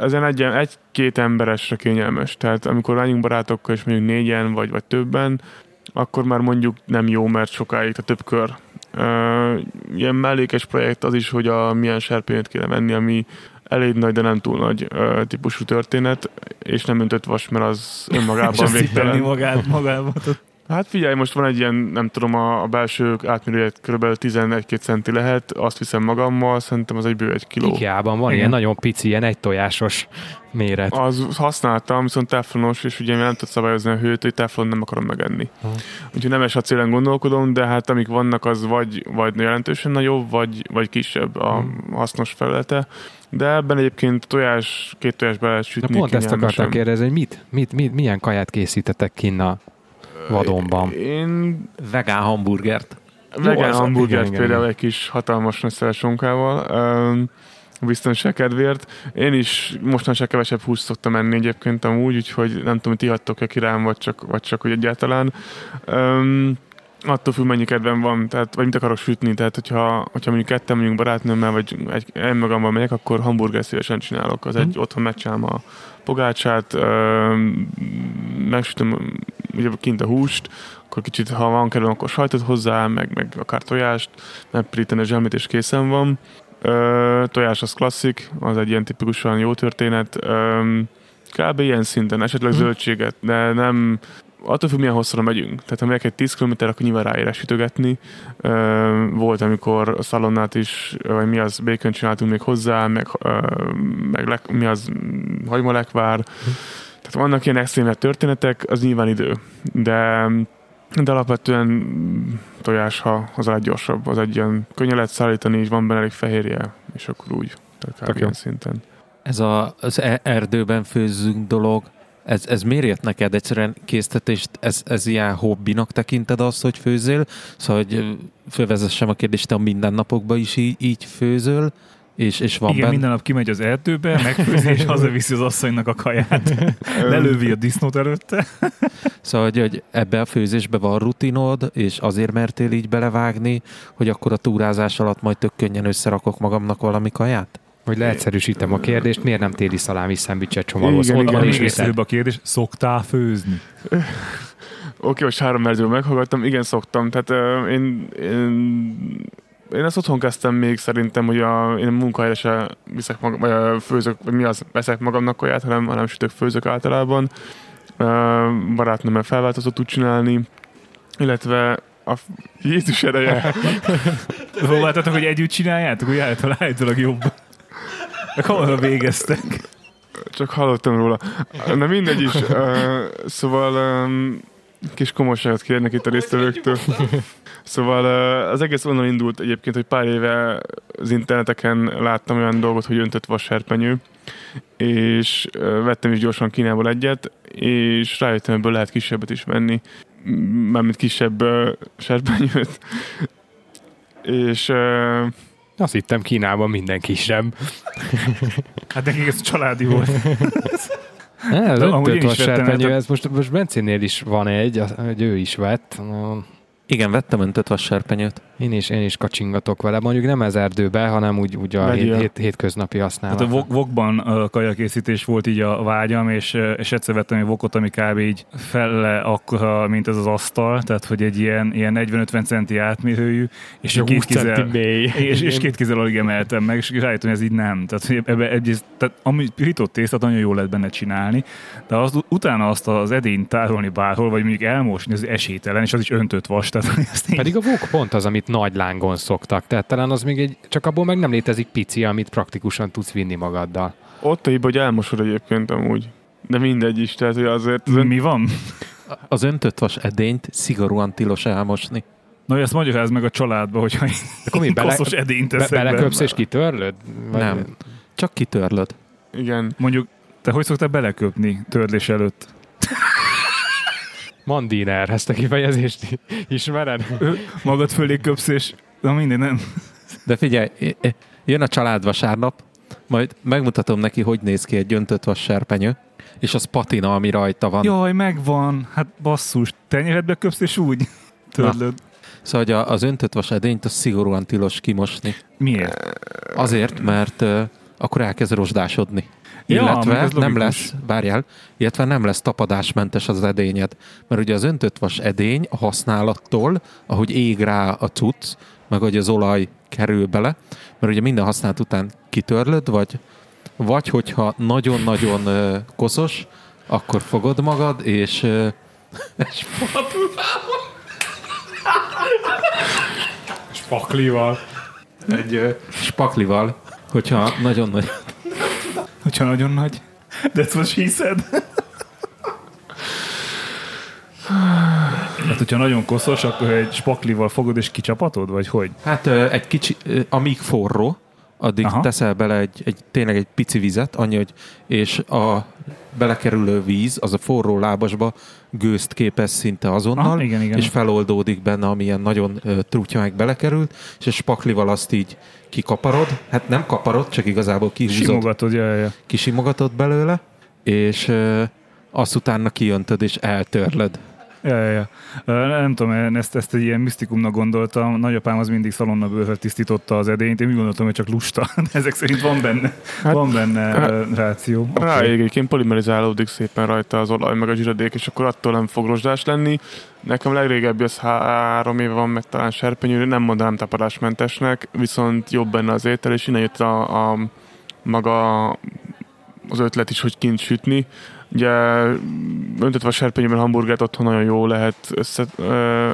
ezen egy, egy-két emberesre kényelmes. Tehát amikor lányunk barátokkal, és mondjuk négyen vagy, vagy többen, akkor már mondjuk nem jó, mert sokáig, a több kör Uh, ilyen mellékes projekt az is, hogy a milyen serpényt kéne venni, ami elég nagy, de nem túl nagy uh, típusú történet, és nem öntött vas, mert az önmagában végtelen. magát, magában. Hát figyelj, most van egy ilyen, nem tudom, a, a belső átmérője kb. 11-2 centi lehet, azt viszem magammal, szerintem az egy bő egy kiló. Ikea-ban van Igen. ilyen nagyon pici, ilyen egy tojásos méret. Az használtam, viszont teflonos, és ugye nem tudsz szabályozni a hőt, hogy teflon nem akarom megenni. Ha. Úgyhogy nem a célen gondolkodom, de hát amik vannak, az vagy, vagy jelentősen nagyobb, vagy, vagy kisebb a hasznos felülete. De ebben egyébként tojás, két tojás be lehet sütni. Na pont ezt akartam kérdezni, hogy mit, mit, mit, milyen kaját készítettek kinna vadonban. Én vegán hamburgert. Vegán Jó, hamburgert igen, például igen. egy kis hatalmas nagy szelsonkával. Um, biztonság kedvéért. Én is mostanság kevesebb húst szoktam enni egyébként amúgy, úgyhogy nem tudom, hogy ti hagytok-e ki rám, vagy csak, vagy csak hogy egyáltalán. Um, attól függ, mennyi kedvem van, tehát, vagy mit akarok sütni, tehát hogyha, hogyha mondjuk ketten mondjuk barátnőmmel, vagy egy, én magamban megyek, akkor hamburger szívesen csinálok. Az egy, mm. otthon megcsinálom a pogácsát, megsütöm ugye kint a húst, akkor kicsit, ha van kedvem, akkor sajtot hozzá, meg, meg akár tojást, megpirítani a zselmét, és készen van. Ö, tojás az klasszik, az egy ilyen tipikusan jó történet. Ö, kb. ilyen szinten, esetleg hmm. zöldséget, de nem, attól függ, milyen hosszra megyünk. Tehát ha megyek egy 10 km, akkor nyilván ráér sütögetni. Volt, amikor a szalonnát is, vagy mi az, bacon csináltunk még hozzá, meg, meg le, mi az, hagymolekvár. Tehát vannak ilyen extrém történetek, az nyilván idő. De De alapvetően tojás, ha az a leggyorsabb, az egy ilyen könnyen lehet szállítani, és van benne elég fehérje, és akkor úgy. Tehát kb. szinten. Ez a, az e- erdőben főzzünk dolog, ez, ez miért jött neked egyszerűen késztetést? Ez, ez ilyen hobbinak tekinted azt, hogy főzél? Szóval, hogy fölvezessem a kérdést, te a mindennapokban is így, így főzöl? És, és van Igen, benne... minden nap kimegy az erdőbe, megfőzi, és hazaviszi az asszonynak a kaját. Lelövi a disznót előtte. Szóval, hogy, hogy ebbe a főzésbe van rutinod, és azért mertél így belevágni, hogy akkor a túrázás alatt majd tök könnyen összerakok magamnak valami kaját? Hogy leegyszerűsítem a kérdést, miért nem téli szalámi szendvicset csomagolsz? Igen, Ott igen, van Még és igen. egyszerűbb a kérdés, szoktál főzni? Oké, most három mezőről meghallgattam, igen, szoktam. Tehát uh, én, én, én ezt otthon kezdtem még szerintem, hogy a, én munkahelyre se viszek magam, vagy főzök, vagy mi az, veszek magamnak kaját, hanem, hanem sütök, főzök általában. Uh, barátnőmmel felváltozott tud csinálni, illetve a Jézus ereje. Próbáltatok, hogy együtt csináljátok, hogy általában jobb. Hamarabb végeztek. Csak hallottam róla. Na mindegy is. Uh, szóval um, kis komolyságot kérnek itt a résztvevőktől. Szóval az egész onnan indult egyébként, hogy pár éve az interneteken láttam olyan dolgot, hogy öntött vasserpenyő, és vettem is gyorsan Kínából egyet, és rájöttem, ebből lehet kisebbet is venni, mármint kisebb serpenyőt. És Azt hittem Kínában mindenki sem. Hát nekik ez családi volt. Ne, az el, vasserpenyő, tehát- ez most, most Bencénél is van egy, hogy ő is vett. Igen, vettem öntött vasserpenyőt. Én is, én is kacsingatok vele. Mondjuk nem ez erdőbe, hanem úgy, úgy a hét, hét, hétköznapi Hát használat. a vok- vokban a kajakészítés volt így a vágyam, és, és egyszer vettem egy vokot, ami kb. így felle akkora, mint ez az asztal, tehát hogy egy ilyen, ilyen 40-50 centi átmérőjű, és Jó, két 20 centi kézzel, mély. és, és két kézzel alig emeltem meg, és rájöttem, hogy ez így nem. Tehát, hogy ebbe egy, tehát ami pirított tésztát nagyon jól lehet benne csinálni, de az, utána azt az edényt tárolni bárhol, vagy mondjuk elmosni, az esélytelen, és az is öntött vas. Tehát, én Pedig a vok pont az, amit nagy lángon szoktak. Tehát talán az még egy, csak abból meg nem létezik pici, amit praktikusan tudsz vinni magaddal. ott a hiba, hogy elmosod egyébként amúgy. De mindegy is, tehát hogy azért... Az Mi van? Az öntött vas edényt szigorúan tilos elmosni. Na, hogy ezt magyaráz meg a családba, hogyha Akkor mi, bele, koszos edényt be, beleköpsz be. és kitörlöd? Vagy- Nem. Csak kitörlöd. igen. Mondjuk, te hogy szoktál beleköpni törlés előtt? Mandiner, ezt a kifejezést ismered? Magad fölé köpsz, és na minden, nem. De figyelj, jön a család vasárnap, majd megmutatom neki, hogy néz ki egy öntött vasserpenyő, és az patina, ami rajta van. Jaj, megvan. Hát basszus, tenyeredbe köpsz, és úgy törlöd. Szóval hogy a- az öntött vas edényt az szigorúan tilos kimosni. Miért? Azért, mert uh, akkor elkezd rozsdásodni. Ja, illetve nem lesz, várjál, illetve nem lesz tapadásmentes az edényed. Mert ugye az öntött vas edény a használattól, ahogy ég rá a cucc, meg hogy az olaj kerül bele, mert ugye minden használat után kitörlöd, vagy, vagy hogyha nagyon-nagyon koszos, akkor fogod magad, és, és Spaklival. egy spaklival, hogyha nagyon nagy Hogyha nagyon nagy. That's what she said. Hát, hogyha nagyon koszos, akkor egy spaklival fogod és kicsapatod, vagy hogy? Hát egy kicsi, amíg forró, addig. Aha. teszel bele egy, egy, tényleg egy pici vizet, annyi, hogy, és a belekerülő víz, az a forró lábasba gőzt képez szinte azonnal, Aha, igen, igen. és feloldódik benne, amilyen nagyon ö, trutya meg belekerült, és a spaklival azt így kikaparod, hát nem kaparod, csak igazából kihúzod, Simogatod, ja, ja, kisimogatod belőle, és ö, azt utána kijöntöd és eltörled. Ja, ja, ja. Nem tudom, én ezt, ezt egy ilyen misztikumnak gondoltam. Nagyapám az mindig szalonnabőrhöz tisztította az edényt. Én úgy gondoltam, hogy csak lusta. De ezek szerint van benne, Hát- van benne hát- ráció. Egyébként polimerizálódik szépen rajta az olaj, meg a zsiradék, és akkor attól nem fog rozsdás lenni. Nekem legrégebbi az három éve van, meg talán serpenyő, nem mondanám tapadásmentesnek, viszont jobb benne az étel, és innen jött a, a maga az ötlet is, hogy kint sütni. Ugye öntött vasárpenyőben hamburgert otthon nagyon jó lehet össze,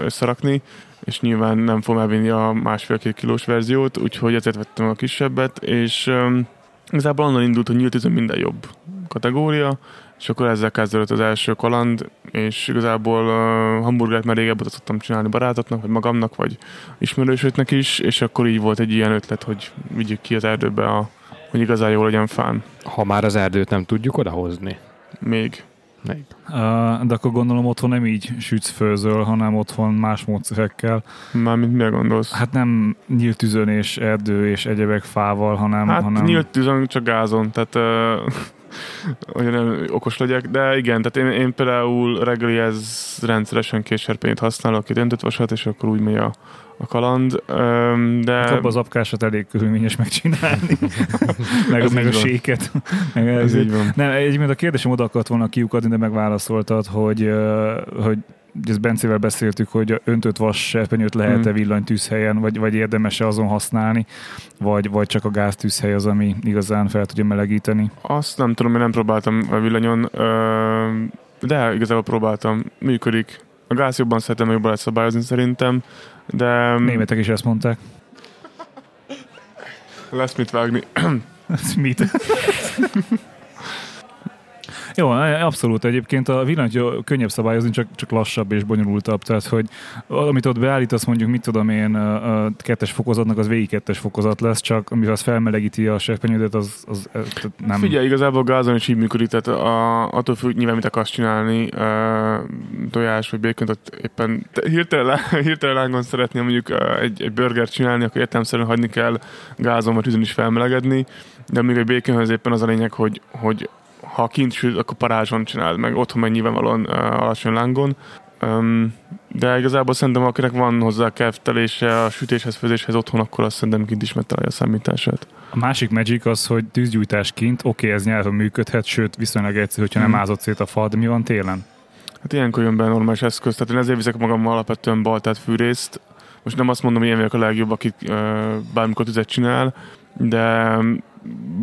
összerakni, és nyilván nem fogom elvinni a másfél-két kilós verziót, úgyhogy ezért vettem a kisebbet, és um, igazából onnan indult, hogy nyílt üzem minden jobb. kategória, és akkor ezzel kezdődött az első kaland, és igazából uh, hamburgert már régebben szoktam csinálni barátoknak, vagy magamnak, vagy ismerősöknek is, és akkor így volt egy ilyen ötlet, hogy vigyük ki az erdőbe, a, hogy igazán jól legyen fán. Ha már az erdőt nem tudjuk odahozni. Még. Még. Uh, de akkor gondolom otthon nem így sütsz főzöl, hanem otthon más módszerekkel. Mármint mire gondolsz? Hát nem nyílt tüzön és erdő és egyebek fával, hanem... Hát hanem... nyílt tűzön, csak gázon, tehát uh, hogy nem okos legyek, de igen, tehát én, én például reggelihez rendszeresen késerpényt használok, egy öntött vasat, és akkor úgy megy a, a kaland, de... Abba az apkásat elég körülményes megcsinálni. meg, Ez meg a séket. meg Ez így van. Nem, egyébként a kérdésem oda akart volna kiukadni, de megválaszoltad, hogy, hogy ezt Bencével beszéltük, hogy öntött vas serpenyőt lehet-e Mm. villanytűzhelyen, vagy, vagy érdemes-e azon használni, vagy, vagy csak a gáztűzhely az, ami igazán fel tudja melegíteni. Azt nem tudom, én nem próbáltam a villanyon, de igazából próbáltam, működik. A gáz jobban szeretem, jobban lehet szabályozni szerintem, de Németek is ezt mondták. lesz mit vágni. Mit? Jó, abszolút. Egyébként a villanyt könnyebb szabályozni, csak, csak lassabb és bonyolultabb. Tehát, hogy amit ott beállítasz, mondjuk, mit tudom én, a a kettes fokozatnak az végig kettes fokozat lesz, csak amivel az felmelegíti a serpenyődet, az, az tehát nem... Figyelj, igazából gázon is így működik, tehát a, attól függ, nyilván mit akarsz csinálni, ö, tojás vagy békont, ott éppen te- hirtelen, hirtelen lángon szeretnél mondjuk egy, egy burgert csinálni, akkor értelemszerűen hagyni kell gázon vagy tűzön is felmelegedni, de még egy békönhöz éppen az a lényeg, hogy, hogy ha kint süt, akkor parázson csináld meg, otthon meg nyilvánvalóan ö, alacsony lángon. Um, de igazából szerintem, akinek van hozzá keftelése a sütéshez, főzéshez otthon, akkor azt szerintem kint is megtalálja a számítását. A másik magic az, hogy tűzgyújtás kint, oké, ez nyelven működhet, sőt, viszonylag egyszerű, hogyha nem Mhm. ázott szét a fal, de mi van télen? Hát ilyenkor jön be normális eszköz, tehát én ezért viszek magammal alapvetően baltát fűrészt. Most nem azt mondom, hogy én vagyok a legjobb, aki ö, bármikor tüzet csinál, de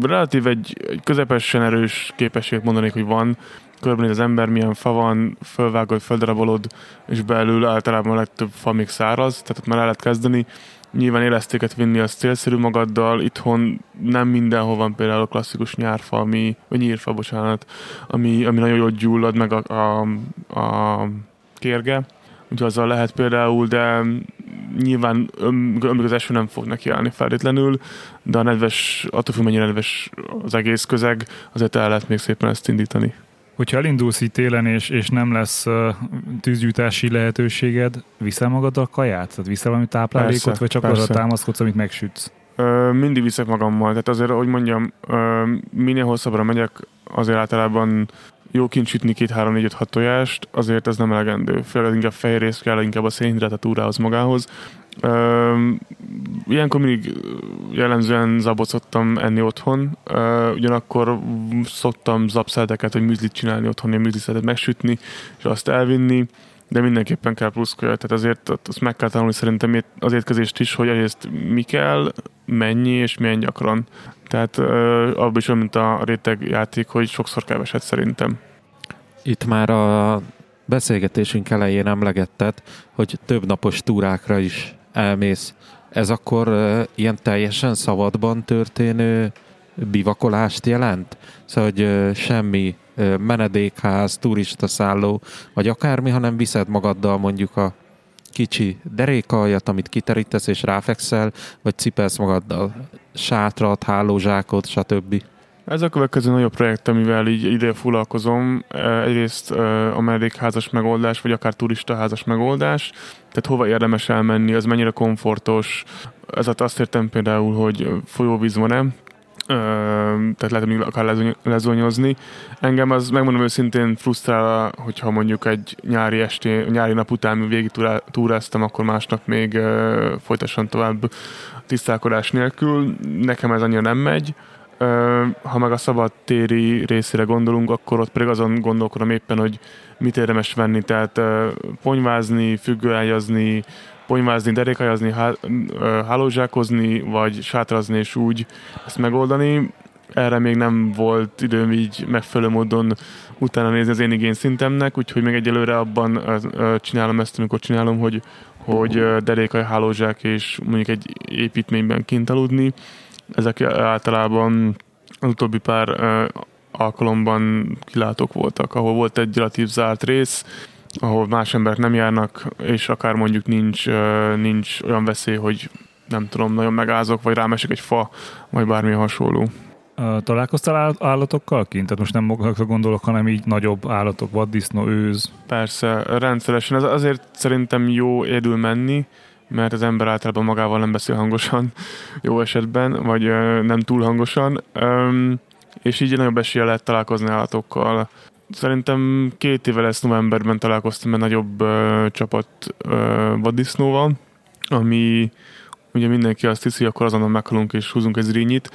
relatív egy, egy közepesen erős képességet mondanék, hogy van. Körbenéz az ember, milyen fa van, fölvágod, földarabolod, és belül általában a legtöbb fa még száraz, tehát ott már el lehet kezdeni. Nyilván élesztéket vinni az célszerű magaddal, itthon nem mindenhol van például a klasszikus nyárfa, ami, vagy nyírfa, bocsánat, ami, ami nagyon jól gyullad, meg a, a, a kérge, úgyhogy azzal lehet például, de nyilván öm- ömlik az eső nem fog neki állni feltétlenül, de a nedves, attól függ mennyire nedves az egész közeg, azért el lehet még szépen ezt indítani. Hogyha elindulsz itt télen, és, és nem lesz uh, tűzgyújtási lehetőséged, viszel magaddal kaját? Tehát viszel valami táplálékot, Persze, vagy csak persze. arra támaszkodsz, amit megsütsz? Ö, mindig viszek magammal, tehát azért, hogy mondjam, ö, minél hosszabbra megyek, azért általában jó kint sütni két, három, négy, öt, hat tojást, azért ez nem elegendő. Főleg inkább fehér rész kell, inkább a szénhidrát a túrához magához. Ö, ilyenkor mindig jellemzően zabot szoktam enni otthon, Ö, ugyanakkor szoktam zabszeleteket, vagy műzlit csinálni otthon, ilyen műzliszetet megsütni, és azt elvinni, de mindenképpen kell plusz kaja, tehát azért azt meg kell tanulni szerintem az étkezést is, hogy egyrészt mi kell, mennyi és milyen gyakran. Tehát abban is olyan, mint a réteg játék, hogy sokszor keveset szerintem. Itt már a beszélgetésünk elején emlegetted, hogy több napos túrákra is elmész. Ez akkor ilyen teljesen szabadban történő bivakolást jelent? Szóval, hogy semmi menedékház, turista szálló, vagy akármi, hanem viszed magaddal mondjuk a kicsi derékaljat, amit kiterítesz és ráfekszel, vagy cipelsz magaddal sátrat, hálózsákot, stb. Ez a következő nagyobb projekt, amivel így ide foglalkozom. Egyrészt a menedékházas megoldás, vagy akár turistaházas megoldás. Tehát hova érdemes elmenni, az mennyire komfortos. Ez alatt azt értem például, hogy folyóvíz van-e, tehát lehet még akár lezony- lezonyozni. Engem az megmondom őszintén frusztrál, hogyha mondjuk egy nyári esté, nyári nap után végig túrá- túráztam, akkor másnap még ö, folytasson tovább tisztálkodás nélkül. Nekem ez annyira nem megy. Ha meg a szabadtéri részére gondolunk, akkor ott pedig azon gondolkodom éppen, hogy mit érdemes venni, tehát ponyvázni, függőágyazni, ponyvázni, derékajazni, há- hálózsákozni, vagy sátrazni és úgy ezt megoldani. Erre még nem volt időm így megfelelő módon utána nézni az én igény szintemnek, úgyhogy még egyelőre abban csinálom ezt, amikor csinálom, hogy, hogy ö, derékai hálózsák és mondjuk egy építményben kint aludni. Ezek általában az utóbbi pár alkalomban kilátók voltak, ahol volt egy relatív zárt rész, ahol más emberek nem járnak, és akár mondjuk nincs, nincs olyan veszély, hogy nem tudom, nagyon megázok, vagy rámesik egy fa, vagy bármi hasonló. Találkoztál állatokkal kint? Tehát most nem magakra gondolok, hanem így nagyobb állatok, vaddisznó, őz. Persze, rendszeresen. Ez azért szerintem jó érdül menni, mert az ember általában magával nem beszél hangosan, jó esetben, vagy nem túl hangosan, és így nagyobb esélye lehet találkozni állatokkal. Szerintem két éve lesz novemberben találkoztam egy nagyobb csapat vaddisznóval, ami ugye mindenki azt hiszi, akkor azonnal meghalunk és húzunk egy zrínyit.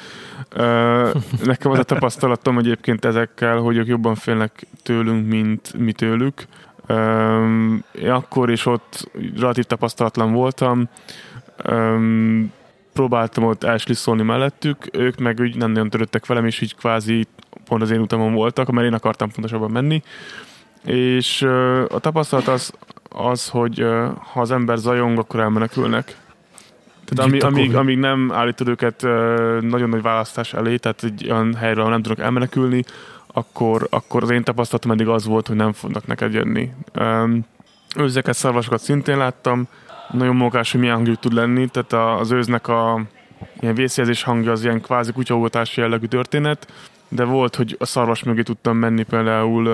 Nekem az a tapasztalatom egyébként ezekkel, hogy ők jobban félnek tőlünk, mint mi tőlük. Én akkor is ott relatív tapasztalatlan voltam. Próbáltam ott elslisszolni mellettük, ők meg úgy nem nagyon törődtek velem, és így kvázi pont az én utamon voltak, mert én akartam pontosabban menni. És a tapasztalat az, az, hogy ha az ember zajong, akkor elmenekülnek. Tehát ami, amíg, amíg nem állítod őket nagyon nagy választás elé, tehát egy olyan helyre, ahol nem tudok elmenekülni, akkor, akkor az én tapasztalatom eddig az volt, hogy nem fognak neked jönni. Őzeket, szarvasokat szintén láttam, nagyon mókás, hogy milyen hangjuk tud lenni, tehát az őznek a ilyen vészjelzés hangja az ilyen kvázi kutyaugatási jellegű történet, de volt, hogy a szarvas mögé tudtam menni például,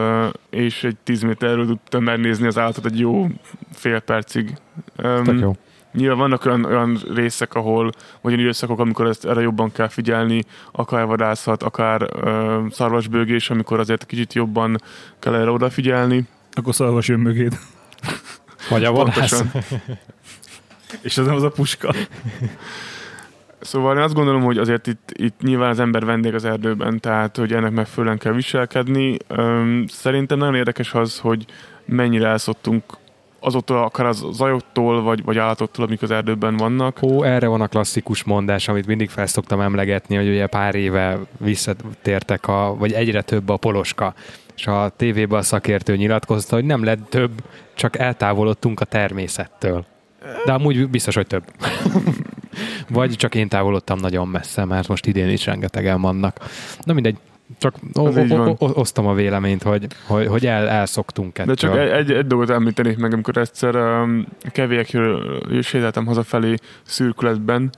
és egy 10 méterről tudtam megnézni az állatot egy jó fél percig. Tök jó. Nyilván vannak olyan, olyan részek, ahol, vagy olyan időszakok, amikor ezt, erre jobban kell figyelni, akár vadászat, akár ö, szarvasbőgés, amikor azért kicsit jobban kell erre odafigyelni. Akkor szarvas jön mögéd. Vagy a vadász. És az nem az a puska. Szóval én azt gondolom, hogy azért itt, itt nyilván az ember vendég az erdőben, tehát hogy ennek megfelelően kell viselkedni. Szerintem nagyon érdekes az, hogy mennyire elszoktunk azoktól, akár az zajoktól, vagy, vagy állatoktól, amik az erdőben vannak. Ó, erre van a klasszikus mondás, amit mindig fel szoktam emlegetni, hogy ugye pár éve visszatértek, a, vagy egyre több a poloska, és a tévében a szakértő nyilatkozta, hogy nem lett több, csak eltávolodtunk a természettől. De amúgy biztos, hogy több. Vagy csak én távolodtam nagyon messze, mert most idén is rengetegen vannak. Na mindegy, csak o- o- o- osztom a véleményt, hogy, hogy, hogy el, elszoktunk ettől. De csak egy, egy dolgot említenék meg, amikor egyszer um, kevékről sétáltam hazafelé szürkületben,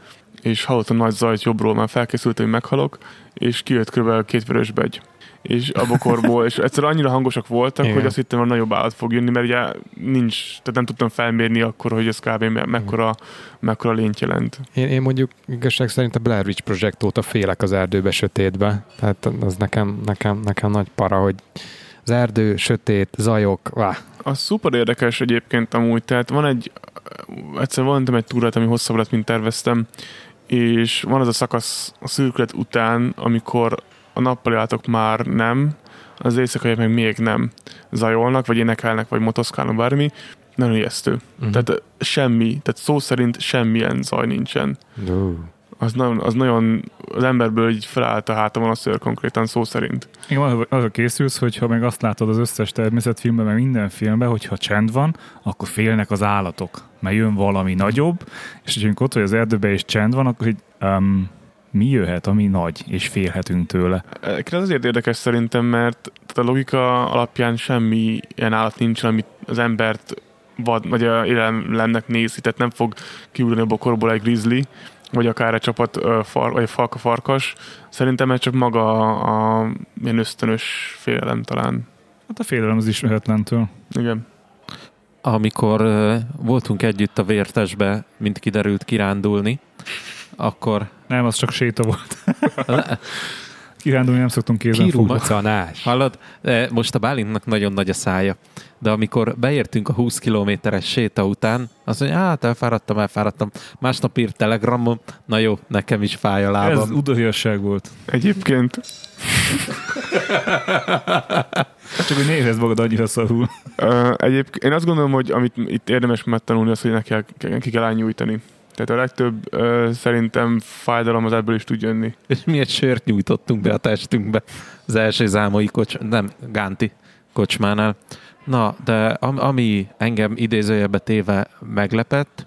és hallottam nagy zajt jobbról, már felkészültem, hogy meghalok, és kijött kb. két vörösbegy és a bokorból, és egyszer annyira hangosak voltak, Igen. hogy azt hittem, hogy nagyobb állat fog jönni, mert ugye nincs, tehát nem tudtam felmérni akkor, hogy ez kb. mekkora, mekkora lényt jelent. Én, én mondjuk igazság szerint a Blair Witch Project óta félek az erdőbe, sötétbe, tehát az nekem, nekem, nekem nagy para, hogy az erdő, sötét, zajok, vá. Az szuper érdekes egyébként amúgy, tehát van egy, egyszer voltam egy túrát, ami hosszabb lett, mint terveztem, és van az a szakasz a szürkület után, amikor a nappali állatok már nem, az éjszakaiak meg még nem zajolnak, vagy énekelnek, vagy motoszkálnak, bármi, nagyon ijesztő. Uh-huh. Tehát semmi, tehát szó szerint semmilyen zaj nincsen. Uh. Az, nagyon, az nagyon, az emberből így felállt a hátamon a szőr konkrétan szó szerint. Igen, arra készülsz, hogyha meg azt látod az összes természetfilmben, meg minden filmben, hogyha csend van, akkor félnek az állatok, mert jön valami nagyobb, és hogyha ott vagy az erdőben és csend van, akkor hogy um, mi jöhet, ami nagy, és félhetünk tőle? Ez azért érdekes szerintem, mert a logika alapján semmi ilyen állat nincs, amit az embert vad, vagy a élelemnek nézi, tehát nem fog kiugrani a bokorból egy grizzly, vagy akár egy csapat far, vagy falka farkas. Szerintem ez csak maga a, a ilyen ösztönös félelem talán. Hát a félelem az ismeretlentől. Igen. Amikor uh, voltunk együtt a vértesbe, mint kiderült kirándulni, akkor... Nem, az csak séta volt. Kirándulni nem szoktunk kézzel Kiruccanás. Hallod? Most a Bálintnak nagyon nagy a szája. De amikor beértünk a 20 kilométeres séta után, azt mondja, hát elfáradtam, elfáradtam. Másnap írt telegramon, na jó, nekem is fáj a lábam. Ez udvariasság volt. Egyébként. Csak hogy nézd magad annyira szarul. Egyébként én azt gondolom, hogy amit itt érdemes megtanulni, az, hogy neki kell, ki kell nyújtani. Tehát a legtöbb ö, szerintem fájdalom az ebből is tud jönni. És mi egy sört nyújtottunk be a testünkbe az első zámai kocs, nem, Gánti kocsmánál. Na, de ami engem idézőjebe téve meglepett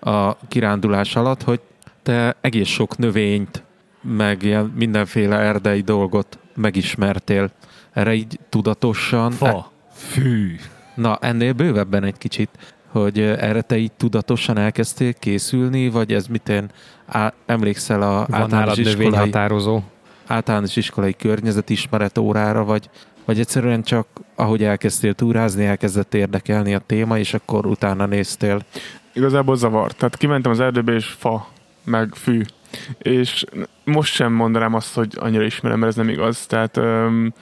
a kirándulás alatt, hogy te egész sok növényt meg ilyen mindenféle erdei dolgot megismertél. Erre így tudatosan... Fa, fű. Na, ennél bővebben egy kicsit, hogy erre te így tudatosan elkezdtél készülni, vagy ez mitén á, emlékszel a Van általános iskolai, növényhatározó? általános iskolai környezetismeret órára, vagy, vagy egyszerűen csak ahogy elkezdtél túrázni, elkezdett érdekelni a téma, és akkor utána néztél. Igazából zavart. Tehát kimentem az erdőbe, és fa, meg fű. És most sem mondanám azt, hogy annyira ismerem, mert ez nem igaz. Tehát öm,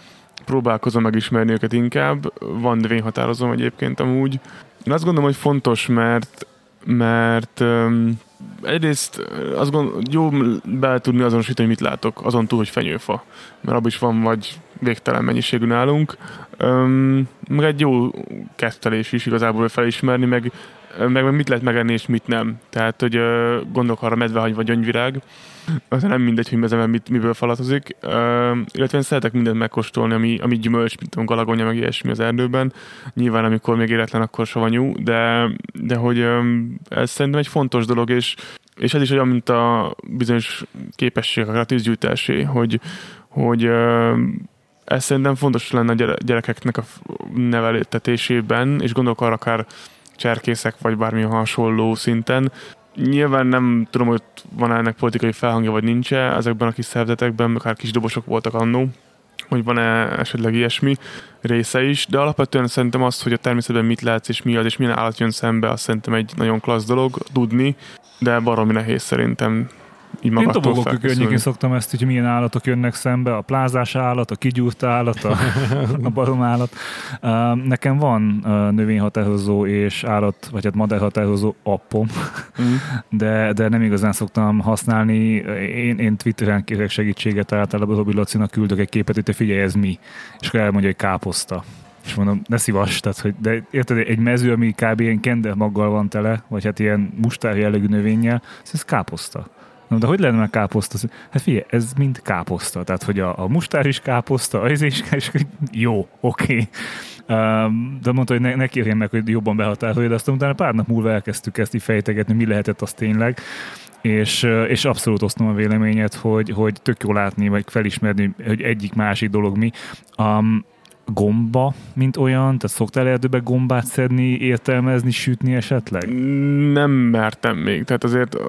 próbálkozom megismerni őket inkább. Van növényhatározom egyébként amúgy. Azt gondolom, hogy fontos, mert mert öm, egyrészt azt gondolom, jó be tudni azonosítani, hogy mit látok, azon túl, hogy fenyőfa. Mert abban is van vagy végtelen mennyiségű nálunk. Öm, meg egy jó kettelés is igazából felismerni, meg, meg, meg mit lehet megenni és mit nem. Tehát, hogy ö, gondolok arra medvehagy vagy gyöngyvirág, az nem mindegy, hogy mezemben mit, miből falatozik. Ö, illetve én szeretek mindent megkóstolni, ami, ami gyümölcs, mint a galagonya, meg ilyesmi az erdőben. Nyilván, amikor még életlen, akkor savanyú, de, de hogy ö, ez szerintem egy fontos dolog, és, és ez is olyan, mint a bizonyos képesség, a tűzgyűjtásé, hogy, hogy ö, ez szerintem fontos lenne a gyere- gyerekeknek a neveltetésében, és gondolok arra akár cserkészek, vagy bármilyen hasonló szinten. Nyilván nem tudom, hogy van ennek politikai felhangja, vagy nincs -e ezekben a kis szervezetekben, akár kis dobosok voltak annó, hogy van-e esetleg ilyesmi része is, de alapvetően szerintem az, hogy a természetben mit látsz és mi az, és milyen állat jön szembe, azt szerintem egy nagyon klassz dolog tudni, de baromi nehéz szerintem így Én magattól tobogó felkészülni. környékén szoktam ezt, hogy milyen állatok jönnek szembe, a plázás állat, a kigyúrt állat, a, a barom állat. Nekem van növényhatározó és állat, vagy hát madárhatározó appom, Mm. de, de nem igazán szoktam használni. Én, én Twitteren kérek segítséget, általában Robi Lacinak küldök egy képet, hogy te figyelj, ez mi? És akkor elmondja, hogy káposzta. És mondom, ne szívass, tehát, hogy, de érted, egy mező, ami kb. ilyen kendermaggal van tele, vagy hát ilyen mustár jellegű növényel, ez káposzta. Na, de hogy lenne káposzta? Hát figyelj, ez mind káposzta. Tehát, hogy a, a mustár is káposzta, az is, és jó, oké. Okay. De mondta, hogy ne, ne kérjen meg, hogy jobban behatárolja, de aztán utána pár nap múlva elkezdtük ezt így fejtegetni, mi lehetett az tényleg. És, és abszolút osztom a véleményet, hogy, hogy tök jó látni, vagy felismerni, hogy egyik másik dolog mi. Um, gomba, mint olyan? Tehát szoktál erdőbe gombát szedni, értelmezni, sütni esetleg? Nem mertem még, tehát azért uh,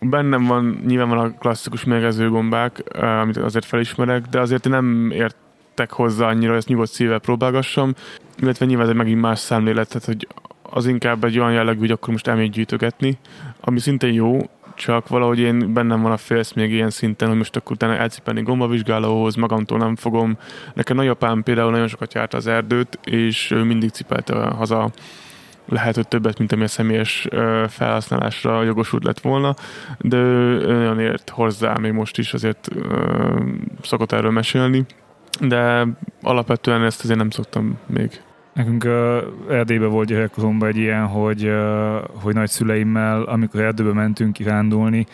bennem van, nyilván van a klasszikus mérgező gombák, uh, amit azért felismerek, de azért nem értek hozzá annyira, hogy ezt nyugodt szívvel próbálgassam, illetve nyilván ez egy megint más szemlélet, tehát hogy az inkább egy olyan jellegű, hogy akkor most elmegy gyűjtögetni, ami szintén jó, csak valahogy én bennem van a félsz még ilyen szinten, hogy most akkor utána elcipelni gombavizsgálóhoz, magamtól nem fogom. Nekem nagyapám például nagyon sokat járt az erdőt, és ő mindig cipelte haza lehet, hogy többet, mint ami a személyes felhasználásra jogosult lett volna, de ő nagyon ért hozzá, még most is azért szokott erről mesélni, de alapvetően ezt azért nem szoktam még. Nekünk uh, Erdélyben volt gyerekkoromban egy ilyen, hogy, uh, hogy nagyszüleimmel, amikor erdőbe mentünk kirándulni,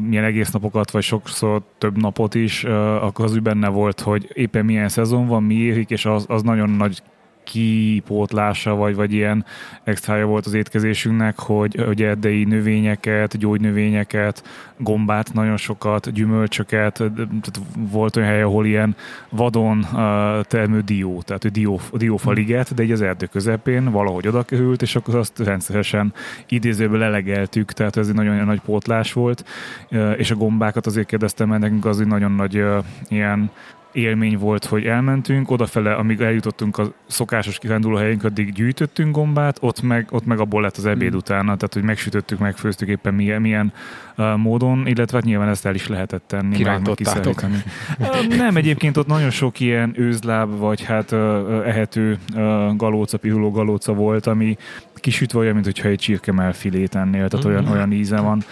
milyen egész napokat, vagy sokszor több napot is, akkor az úgy benne volt, hogy éppen milyen szezon van, mi érik, és az, az nagyon nagy kipótlása, vagy, vagy ilyen extrája volt az étkezésünknek, hogy, hogy erdei növényeket, gyógynövényeket, gombát nagyon sokat, gyümölcsöket, tehát volt olyan hely, ahol ilyen vadon uh, termő dió, tehát dió, diófaliget, de egy az erdő közepén valahogy oda került, és akkor azt rendszeresen idézőből lelegeltük, tehát ez egy nagyon nagy pótlás volt, uh, és a gombákat azért kérdeztem, mert nekünk az egy nagyon nagy uh, ilyen élmény volt, hogy elmentünk, odafele, amíg eljutottunk a szokásos kiránduló helyünk, addig gyűjtöttünk gombát, ott meg, ott meg abból lett az ebéd Mm. utána, tehát hogy megsütöttük, megfőztük éppen milyen, milyen uh, módon, illetve hát nyilván ezt el is lehetett tenni. Kirántottátok? Nem, egyébként ott nagyon sok ilyen őzláb, vagy hát uh, ehető uh, galóca, piruló galóca volt, ami kisütve olyan, mint hogyha egy csirkemel filét ennél, tehát olyan, Mhm. olyan íze van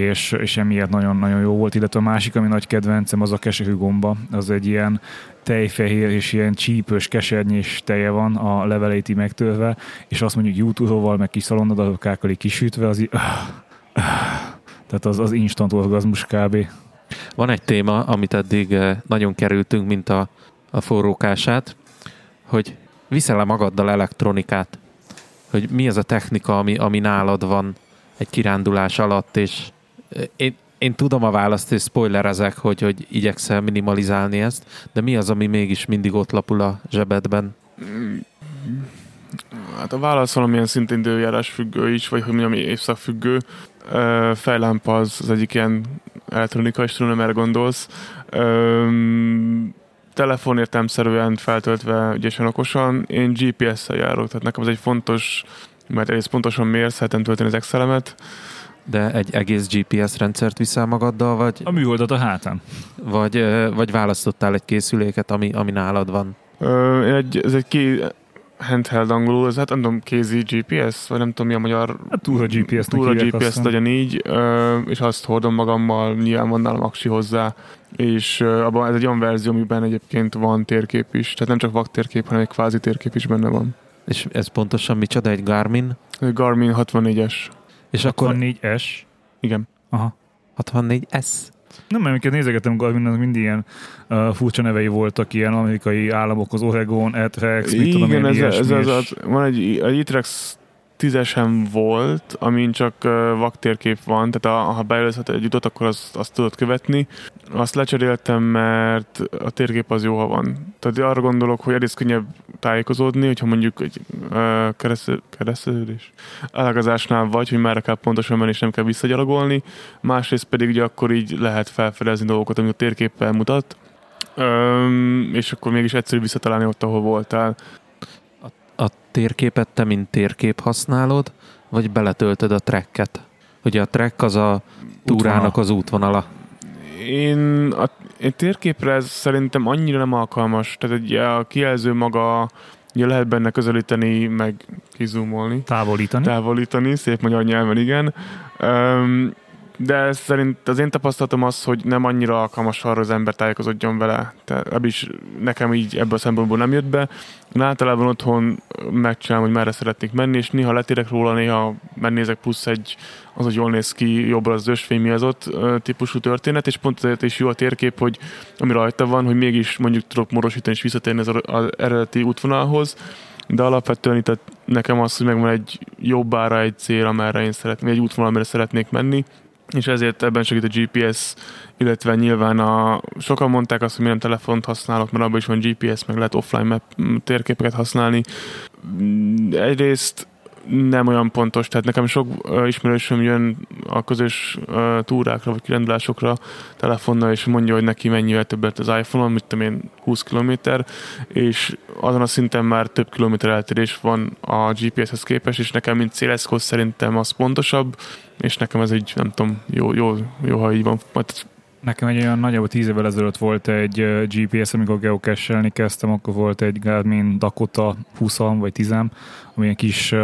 és, és emiatt nagyon-nagyon jó volt, illetve a másik, ami nagy kedvencem, az a keserű gomba, az egy ilyen tejfehér és ilyen csípős, kesernyés teje van a leveleit így megtörve, és azt mondjuk jutúróval, meg kis szalonnadalokákkal így kisütve, az így, tehát az, az instant orgazmus kb. Van egy téma, amit eddig eh, nagyon kerültünk, mint a, a forrókását, hogy viszel-e magaddal elektronikát? Hogy mi az a technika, ami, ami nálad van egy kirándulás alatt, és én én tudom a választ, és spoilerezek, hogy, hogy igyekszel minimalizálni ezt, de mi az, ami mégis mindig ott lapul a zsebedben? Hát a válasz valamilyen szintén időjárás függő is, vagy hogy mondjam, évszak függő. Fejlámpa az, az egyik ilyen elektronikai, tudom, erre gondolsz. Ö, telefon értelmszerűen feltöltve ügyesen okosan, én GPS-szel járok, tehát nekem ez egy fontos, mert egész pontosan mérsz, szeretem tölteni az Excel-emet. De egy egész GPS rendszert viszel magaddal, vagy, A műholdat a hátán. vagy, vagy választottál egy készüléket, ami, ami nálad van? Ö, egy, ez egy ki handheld angolul, ez hát nem tudom, kézi GPS, vagy nem tudom mi a magyar a GPS-nek túl a hívják GPS legyen így, ö, és azt hordom magammal, nyilván van nálam aksi hozzá, és ö, abban ez egy olyan verzió, amiben egyébként van térkép is, tehát nem csak vaktérkép, hanem egy kvázi térkép is benne van. És ez pontosan micsoda, egy Garmin? Egy Garmin 64-es. És akkor 64S. Igen. Aha. 64S? Nem, mert amiket nézegetem Garminnak mindig ilyen uh, furcsa nevei voltak, ilyen amerikai államok, az Oregon, Etrex, mit tudom én, Igen, ez, ilyesmi, ez, ez, és- az, van egy, egy Itrex tízesen volt, amin csak vaktérkép van, tehát a, ha bejelölsz egy utat, akkor azt, azt tudod követni. Azt lecseréltem, mert a térkép az jó, ha van. Tehát arra gondolok, hogy egész könnyebb tájékozódni, hogyha mondjuk egy uh, keresztül, elágazásnál vagy, hogy merre kell pontosan menni, és nem kell visszagyalogolni. Másrészt pedig ugye akkor így lehet felfedezni dolgokat, amit a térképpel mutat. Öm, és akkor mégis egyszerű visszatalálni ott, ahol voltál. Térképet te mint térkép használod, vagy beletöltöd a tracket? Ugye a track az a túrának az útvonala. Én a én térképre ez szerintem annyira nem alkalmas. Tehát egy, a kijelző maga, ugye lehet benne közelíteni, meg kizumolni, távolítani. távolítani, szép magyar nyelven, igen. De szerint az én tapasztalatom az, hogy nem annyira alkalmas arra az ember tájékozódjon vele. Tehát ebből is nekem így ebből a szempontból nem jött be. Én általában otthon megcsinálom, hogy merre szeretnék menni, és néha letérek róla, néha megnézek plusz egy, az, hogy jól néz ki, jobbra az ösvény, mi az ott típusú történet, és pont ezért is jó a térkép, hogy ami rajta van, hogy mégis mondjuk tudok morosítani és visszatérni az, az eredeti útvonalhoz, de alapvetően itt nekem az, hogy megvan egy jobb ára egy cél, amerre én szeretnék, egy útvonal, amire szeretnék menni, és ezért ebben segít a GPS, illetve nyilván a, sokan mondták azt, hogy mi nem telefont használok, mert abban is van GPS, meg lehet offline map térképeket használni. Egyrészt nem olyan pontos, tehát nekem sok ismerősöm jön a közös túrákra vagy kirendulásokra telefonnal, és mondja, hogy neki mennyivel többet az iPhone-on, mit tudom én, 20 km, és azon a szinten már több kilométer eltérés van a GPS-hez képest, és nekem, mint céleszköz szerintem az pontosabb, és nekem ez egy, nem tudom, jó, jó, jó ha így van. Majd Nekem egy olyan nagyjából tíz évvel ezelőtt volt egy GPS, amikor geocache-elni kezdtem, akkor volt egy Garmin Dakota 20 vagy 10 ami ilyen kis,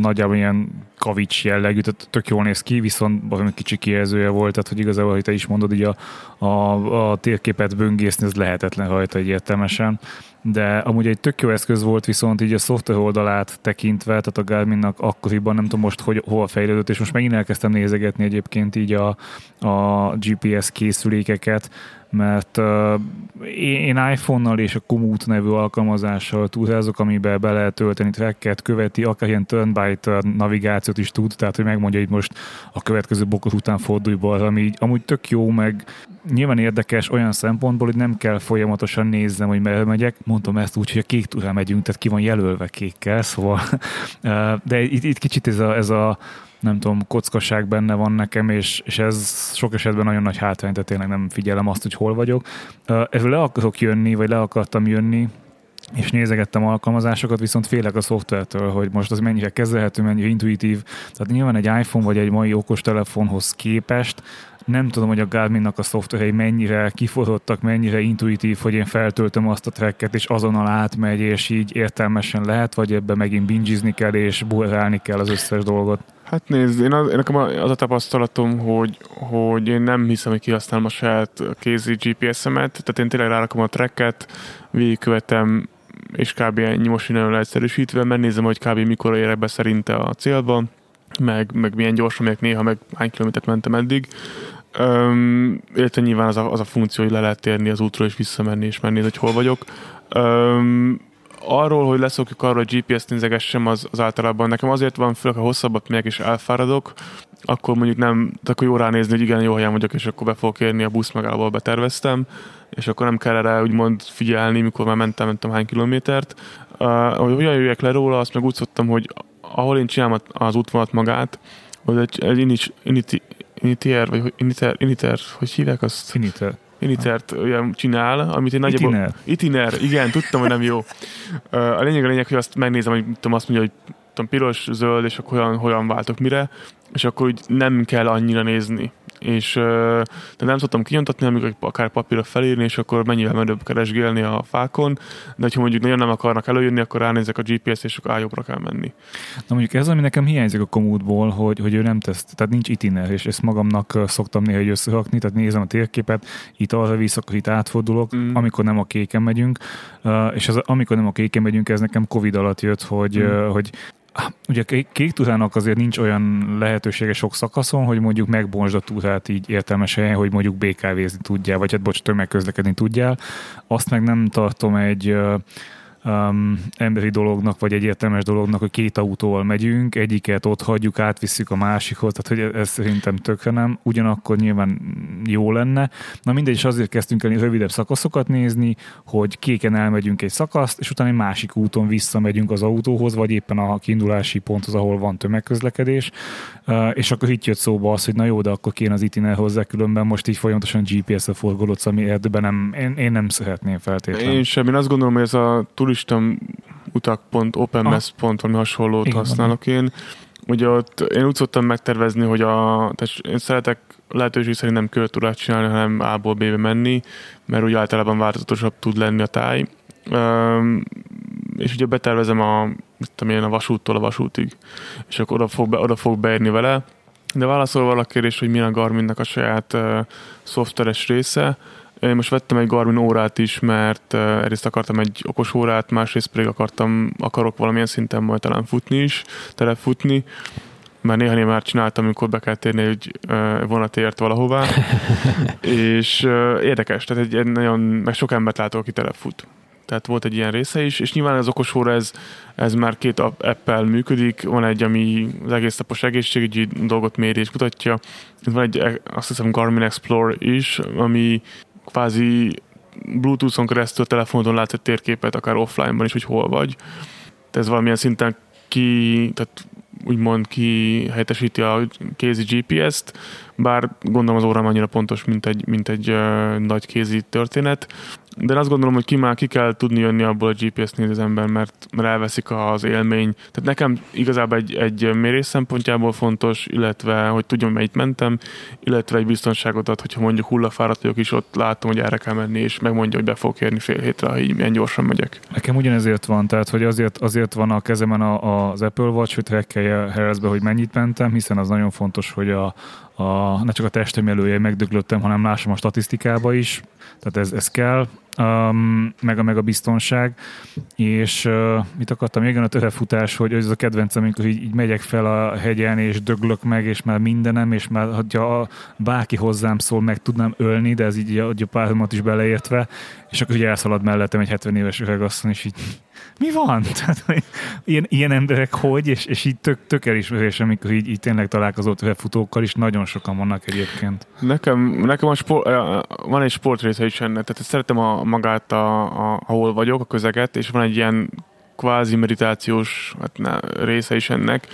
nagyjából ilyen kavics jellegű, tehát tök jól néz ki, viszont valami kicsi kijelzője volt, tehát hogy igazából, hogy te is mondod, így a, a, a térképet böngészni, ez lehetetlen rajta egyértelmesen de amúgy egy tök jó eszköz volt, viszont így a szoftver oldalát tekintve, tehát a Garminnak akkoriban nem tudom most, hogy hol fejlődött, és most megint elkezdtem nézegetni egyébként így a, a GPS készülékeket, mert uh, én iPhone-nal és a Komoot nevű alkalmazással túrázok, amiben be lehet tölteni tracket, követi, akár ilyen turn by turn navigációt is tud, tehát hogy megmondja, hogy most a következő bokor után fordulj balra, ami így amúgy tök jó, meg nyilván érdekes olyan szempontból, hogy nem kell folyamatosan nézzem, hogy merre megyek. Mondtam ezt úgy, hogy a kék túrán megyünk, tehát ki van jelölve kékkel, szóval de itt, itt kicsit ez a, ez a nem tudom, kockaság benne van nekem, és, és ez sok esetben nagyon nagy hátrány, tehát tényleg nem figyelem azt, hogy hol vagyok. Erről le akarok jönni, vagy le akartam jönni, és nézegettem alkalmazásokat, viszont félek a szoftvertől, hogy most az mennyire kezelhető, mennyire intuitív. Tehát nyilván egy iPhone vagy egy mai okostelefonhoz képest nem tudom, hogy a Garminnak a szoftverei mennyire kiforrottak, mennyire intuitív, hogy én feltöltöm azt a tracket, és azonnal átmegy, és így értelmesen lehet, vagy ebbe megint bingizni kell, és burrálni kell az összes dolgot. Hát nézd, én az, én nekem az a tapasztalatom, hogy, hogy én nem hiszem, hogy kihasználom a saját kézi GPS-emet, tehát én tényleg rárakom a tracket, végigkövetem, és kb. ennyi most nagyon leegyszerűsítve, mert nézem, hogy kb. mikor érek be szerinte a célba, meg, meg milyen gyorsan megyek néha, meg hány kilométert mentem eddig. Öm, illetve nyilván az a, az a funkció, hogy le lehet térni az útról, és visszamenni, és megnézni, hogy hol vagyok. Öm, arról, hogy leszokjuk arról, hogy GPS nézegessem, az, az általában nekem azért van, főleg ha hosszabbat megyek és elfáradok, akkor mondjuk nem, akkor jó ránézni, hogy igen, jó helyen vagyok, és akkor be fogok érni a busz megállóval beterveztem, és akkor nem kell erre úgymond figyelni, mikor már mentem, mentem hány kilométert. Uh, hogy hogyan jöjjek le róla, azt meg úgy szoktam, hogy ahol én csinálom az útvonalat magát, hogy egy, egy init, initi, initier, vagy initer, initer, hogy hívják azt? Finiter. Initert olyan csinál, amit én nagyjából... Itiner. Itiner, igen, tudtam, hogy nem jó. A lényeg a lényeg, hogy azt megnézem, hogy tudom, azt mondja, hogy tudom, piros, zöld, és akkor hogyan, hogyan váltok mire, és akkor úgy nem kell annyira nézni. És de nem szoktam kinyomtatni, amikor akár papírra felírni, és akkor mennyivel menőbb keresgélni a fákon, de ha mondjuk nagyon nem akarnak előjönni, akkor ránézek a GPS-t, és akkor á, jobbra kell menni. Na mondjuk ez, ami nekem hiányzik a komútból, hogy, hogy ő nem tesz, tehát nincs itiner, és ezt magamnak szoktam néha összehakni, tehát nézem a térképet, itt arra visz, akkor itt átfordulok, Mm. amikor nem a kéken megyünk, és az, amikor nem a kéken megyünk, ez nekem Covid alatt jött, hogy, Mm. hogy Ugye kék- túrának azért nincs olyan lehetősége sok szakaszon, hogy mondjuk megbonsd a túrát így értelmes helyen, hogy mondjuk BKV-zni tudjál, vagy hát bocs, tömegközlekedni tudjál. Azt meg nem tartom egy um, emberi dolognak, vagy egy értelmes dolognak, hogy két autóval megyünk, egyiket ott hagyjuk, átvisszük a másikhoz, tehát hogy ez szerintem tökre nem. Ugyanakkor nyilván jó lenne. Na mindegy, és azért kezdtünk el rövidebb szakaszokat nézni, hogy kéken elmegyünk egy szakaszt, és utána egy másik úton visszamegyünk az autóhoz, vagy éppen a kiindulási ponthoz, ahol van tömegközlekedés. Uh, és akkor itt jött szóba az, hogy na jó, de akkor kéne az itiner hozzá, különben most így folyamatosan GPS-re forgolódsz, ami erdőben nem, én, én nem szeretném feltétlenül. Én sem, én azt gondolom, hogy ez a turista utak.openmaps.pont, openmaps.pont, valami hasonlót Igen, használok én. Ugye ott én úgy szoktam megtervezni, hogy a, tehát én szeretek lehetőség szerint nem körtúrát csinálni, hanem A-ból B-be menni, mert úgy általában változatosabb tud lenni a táj. Üm, és ugye betervezem a, mit tudom én, a vasúttól a vasútig, és akkor oda fog, be, oda fog beérni vele. De válaszolva a kérdés, hogy mi a Garminnak a saját uh, szoftveres része, én most vettem egy Garmin órát is, mert egyrészt akartam egy okos órát, másrészt pedig akartam, akarok valamilyen szinten majd talán futni is, telefutni, mert néha én már csináltam, amikor be kell térni egy vonatért valahová, és érdekes, tehát egy, egy nagyon, meg sok embert látok, aki telefut. Tehát volt egy ilyen része is, és nyilván az okos óra ez, ez már két app- appel működik, van egy, ami az egész napos egészségügyi dolgot méri és mutatja, van egy, azt hiszem Garmin Explore is, ami kvázi Bluetooth-on keresztül telefonodon látsz egy térképet, akár offline-ban is, hogy hol vagy. Tehát ez valamilyen szinten ki, tehát úgymond ki helyettesíti a kézi GPS-t, bár gondolom az órám annyira pontos, mint egy, mint egy uh, nagy kézi történet. De én azt gondolom, hogy ki már ki kell tudni jönni abból a GPS-t néz az ember, mert, mert elveszik az élmény. Tehát nekem igazából egy, egy mérés szempontjából fontos, illetve hogy tudjam, mennyit mentem, illetve egy biztonságot ad, hogyha mondjuk hullafáradt vagyok is, ott látom, hogy erre kell menni, és megmondja, hogy be fog érni fél hétre, ha így milyen gyorsan megyek. Nekem ugyanezért van, tehát hogy azért, azért van a kezemen a, az Apple Watch, hogy trackelje Harrisbe, hogy mennyit mentem, hiszen az nagyon fontos, hogy a, a, ne csak a testem elője megdöglöttem, hanem lássam a statisztikába is, tehát ez, ez kell, um, meg, a, meg a biztonság, és uh, mit akartam, még a törefutás, hogy ez a kedvencem, amikor így, így megyek fel a hegyen, és döglök meg, és már mindenem, és már ha bárki hozzám szól, meg tudnám ölni, de ez így a, a párhomat is beleértve, és akkor ugye elszalad mellettem egy 70 éves öregasszony, és így mi van? Tehát, ilyen, ilyen emberek hogy, és, és így tök, tök elismerés, amikor így, így tényleg találkozott futókkal is, nagyon sokan vannak egyébként. Nekem, nekem a sport, van egy sportrésze is ennek, tehát szeretem a, magát, a, a, ahol vagyok, a közeget, és van egy ilyen kvázi meditációs hát ne, része is ennek.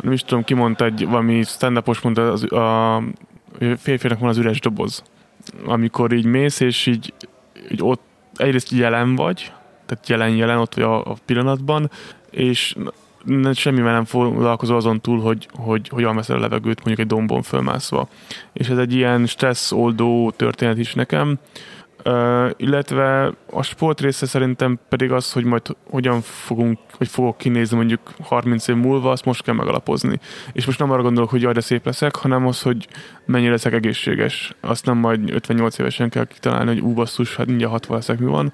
Nem is tudom, ki mondta, egy valami stand mondta, az, a férfinak van az üres doboz. Amikor így mész, és így, így ott egyrészt jelen vagy, tehát jelen-jelen ott vagy a, a pillanatban, és semmivel nem foglalkozol azon túl, hogy, hogy hogyan veszel a levegőt mondjuk egy dombon fölmászva. És ez egy ilyen stresszoldó történet is nekem. Uh, illetve a sport része szerintem pedig az, hogy majd hogyan fogunk, hogy fogok kinézni mondjuk 30 év múlva, azt most kell megalapozni. És most nem arra gondolok, hogy jaj, de szép leszek, hanem az, hogy mennyire leszek egészséges. Azt nem majd 58 évesen kell kitalálni, hogy ú, basszus, hát mindjárt 60 leszek, mi van.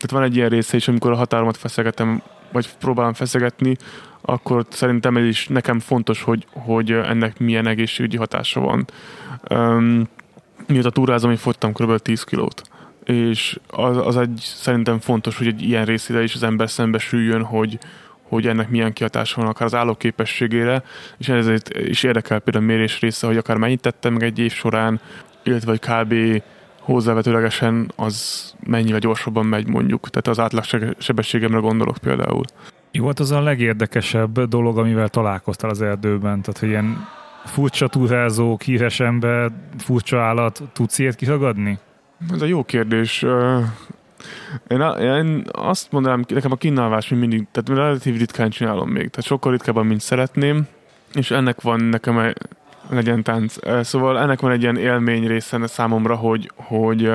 Tehát van egy ilyen része is, amikor a határomat feszegetem, vagy próbálom feszegetni, akkor szerintem ez is nekem fontos, hogy, hogy ennek milyen egészségügyi hatása van. Um, mióta túrázom, én fogytam kb. 10 kilót. és az, az egy szerintem fontos, hogy egy ilyen részére is az ember szembesüljön, hogy, hogy ennek milyen kihatása van akár az állóképességére, és ezért is érdekel például a mérés része, hogy akár mennyit tettem meg egy év során, illetve hogy kb hozzávetőlegesen az mennyivel gyorsabban megy mondjuk. Tehát az átlag sebességemre gondolok például. Mi volt az a legérdekesebb dolog, amivel találkoztál az erdőben? Tehát, hogy ilyen furcsa túrázó, híres ember, furcsa állat, tudsz ilyet kiragadni? Ez a jó kérdés. Én, én azt mondanám, nekem a kínálvás még mindig, tehát relatív ritkán csinálom még, tehát sokkal ritkábban, mint szeretném, és ennek van nekem egy, legyen tánc. Szóval ennek van egy ilyen élmény része számomra, hogy, hogy,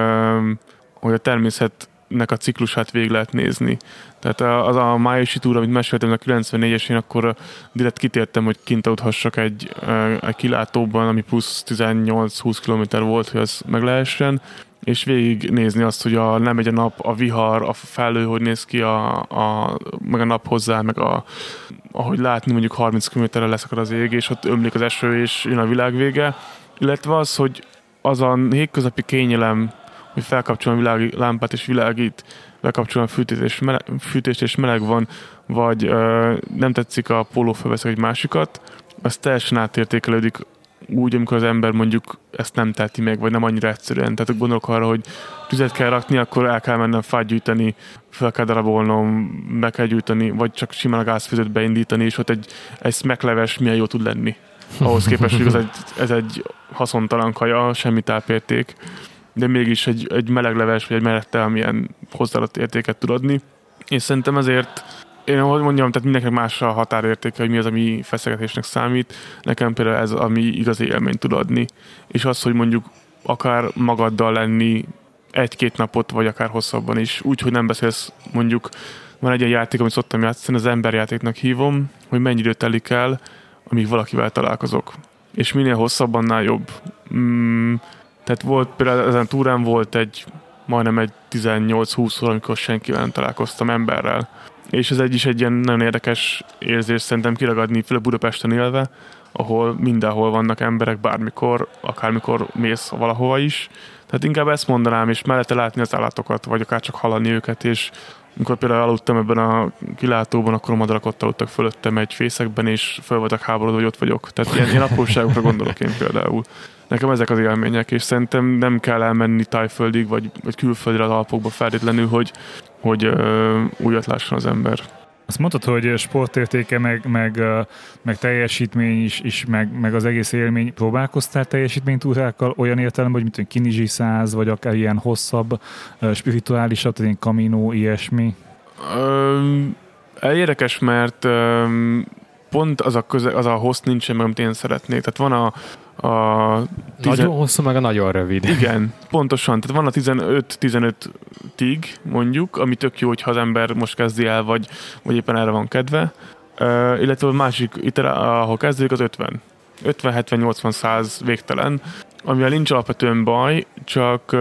hogy a természetnek a ciklusát végig lehet nézni. Tehát az a májusi túra, amit meséltem a 94-es, én akkor direkt kitértem, hogy kint uthassak egy, egy kilátóban, ami plusz 18-20 km volt, hogy az meg lehessen, és végig nézni azt, hogy a, nem megy a nap, a vihar, a felő, hogy néz ki, a, a, meg a nap hozzá, meg a, ahogy látni, mondjuk 30 km-re leszakad az ég, és ott ömlik az eső, és jön a világ vége. Illetve az, hogy az a hétköznapi kényelem, hogy felkapcsolom a lámpát és világít, bekapcsolom a fűtést és meleg, fűtést és meleg van, vagy ö, nem tetszik a póló, felveszek egy másikat, az teljesen átértékelődik úgy, amikor az ember mondjuk ezt nem teheti meg, vagy nem annyira egyszerűen. Tehát gondolok arra, hogy tüzet kell rakni, akkor el kell mennem fát gyűjteni, fel kell darabolnom, be kell gyűjteni, vagy csak simán a gázfűzőt beindítani, és ott egy, egy megleves milyen jó tud lenni. Ahhoz képest, hogy ez egy, ez egy haszontalan kaja, semmi tápérték, de mégis egy, egy meleg leves, vagy egy meleg tea milyen hozzáadott értéket tud adni. És szerintem ezért én ahogy mondjam, tehát mindenkinek más a határértéke, hogy mi az, ami feszegetésnek számít. Nekem például ez, ami igazi élményt tud adni. És az, hogy mondjuk akár magaddal lenni egy-két napot, vagy akár hosszabban is, úgy, hogy nem beszélsz mondjuk, van egy ilyen játék, amit szoktam játszani, az emberjátéknak hívom, hogy mennyi időt telik el, amíg valakivel találkozok. És minél hosszabban, annál jobb. Mm, tehát volt például ezen a túrán volt egy majdnem egy 18-20 óra, amikor senkivel nem találkoztam emberrel és ez egy is egy ilyen nagyon érdekes érzés szerintem kiragadni, főleg Budapesten élve, ahol mindenhol vannak emberek, bármikor, akármikor mész valahova is. Tehát inkább ezt mondanám, és mellette látni az állatokat, vagy akár csak hallani őket, és amikor például aludtam ebben a kilátóban, akkor a madarak ott aludtak fölöttem egy fészekben, és föl voltak háborodva, hogy ott vagyok. Tehát ilyen, ilyen apróságokra gondolok én például. Nekem ezek az élmények, és szerintem nem kell elmenni tájföldig, vagy, vagy külföldre az Alpokba feltétlenül, hogy, hogy ö, újat lásson az ember. Azt mondtad, hogy sportértéke, meg, meg, meg teljesítmény is, is meg, meg, az egész élmény. Próbálkoztál teljesítménytúrákkal olyan értelemben, hogy mint Kinizsi száz, vagy akár ilyen hosszabb, spirituálisabb, tehát ilyen Camino, ilyesmi? Ö, érdekes, mert ö, pont az a, köze, az a hossz nincsen meg, amit én szeretnék. Tehát van a, a tizen... Nagyon hosszú, meg a nagyon rövid. Igen, pontosan. Tehát van a 15-15-tig mondjuk, ami tök jó, hogyha az ember most kezdi el, vagy, vagy éppen erre van kedve. Uh, illetve a másik, itt ahol kezdődik, az 50. 50, 70, 80, 100 végtelen, amivel nincs alapvetően baj, csak uh,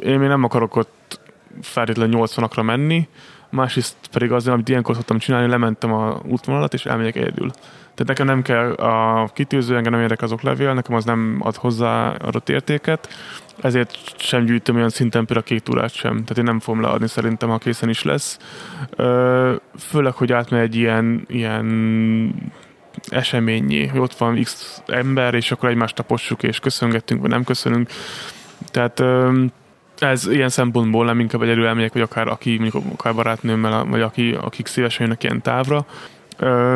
én még nem akarok ott feltétlenül 80-akra menni, másrészt pedig azért, amit ilyenkor szoktam csinálni, lementem a útvonalat, és elmegyek egyedül. Tehát nekem nem kell a kitűző, engem nem érdekel azok levél, nekem az nem ad hozzá adott értéket, ezért sem gyűjtöm olyan szinten például a két túrát sem. Tehát én nem fogom leadni szerintem, ha készen is lesz. Főleg, hogy átmegy egy ilyen, ilyen eseményé, hogy ott van x ember, és akkor egymást tapossuk, és köszöngetünk, vagy nem köszönünk. Tehát ez ilyen szempontból nem inkább egyedül elmegyek, vagy akár aki, mondjuk akár barátnőmmel, vagy aki, akik szívesen jönnek ilyen távra.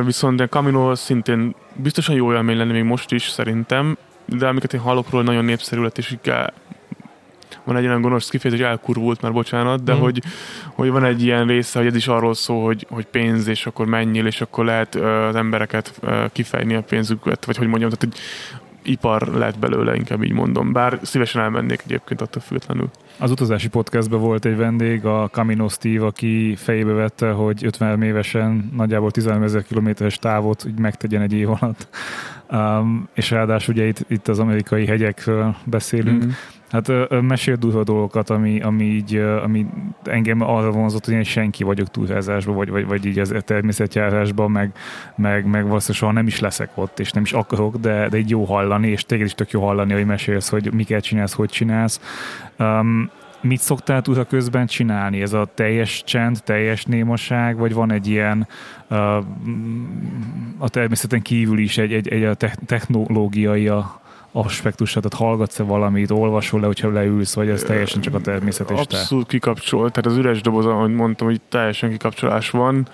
Viszont a Camino szintén biztosan jó élmény lenne még most is szerintem, de amiket én hallok róla, nagyon népszerű lett, és így van egy olyan gonosz kifejezés, hogy elkurvult már, bocsánat, de mm. hogy, hogy van egy ilyen része, hogy ez is arról szól, hogy, hogy pénz, és akkor menjél, és akkor lehet az embereket kifejni a pénzüket, vagy hogy mondjam, tehát hogy ipar lett belőle, inkább így mondom. Bár szívesen elmennék egyébként attól függetlenül. Az utazási podcastben volt egy vendég, a Camino Steve, aki fejébe vette, hogy 50 évesen nagyjából 13 ezer kilométeres távot úgy megtegyen egy év alatt. Um, és ráadásul ugye itt, itt az amerikai hegyekről beszélünk. Mm-hmm. Hát mesél durva dolgokat, ami, ami, így, ami engem arra vonzott, hogy én senki vagyok túrázásban, vagy, vagy, vagy így az természetjárásban, meg, meg, meg valószínűleg soha nem is leszek ott, és nem is akarok, de, de így jó hallani, és téged is tök jó hallani, hogy mesélsz, hogy miket csinálsz, hogy csinálsz. Um, mit szoktál túra közben csinálni? Ez a teljes csend, teljes némaság, vagy van egy ilyen uh, a természeten kívül is egy, egy, egy a technológiai a aspektusát, tehát hallgatsz-e valamit, olvasol le, hogyha leülsz, vagy ez teljesen csak a természet és Abszolút kikapcsol, tehát az üres doboz, ahogy mondtam, hogy teljesen kikapcsolás van.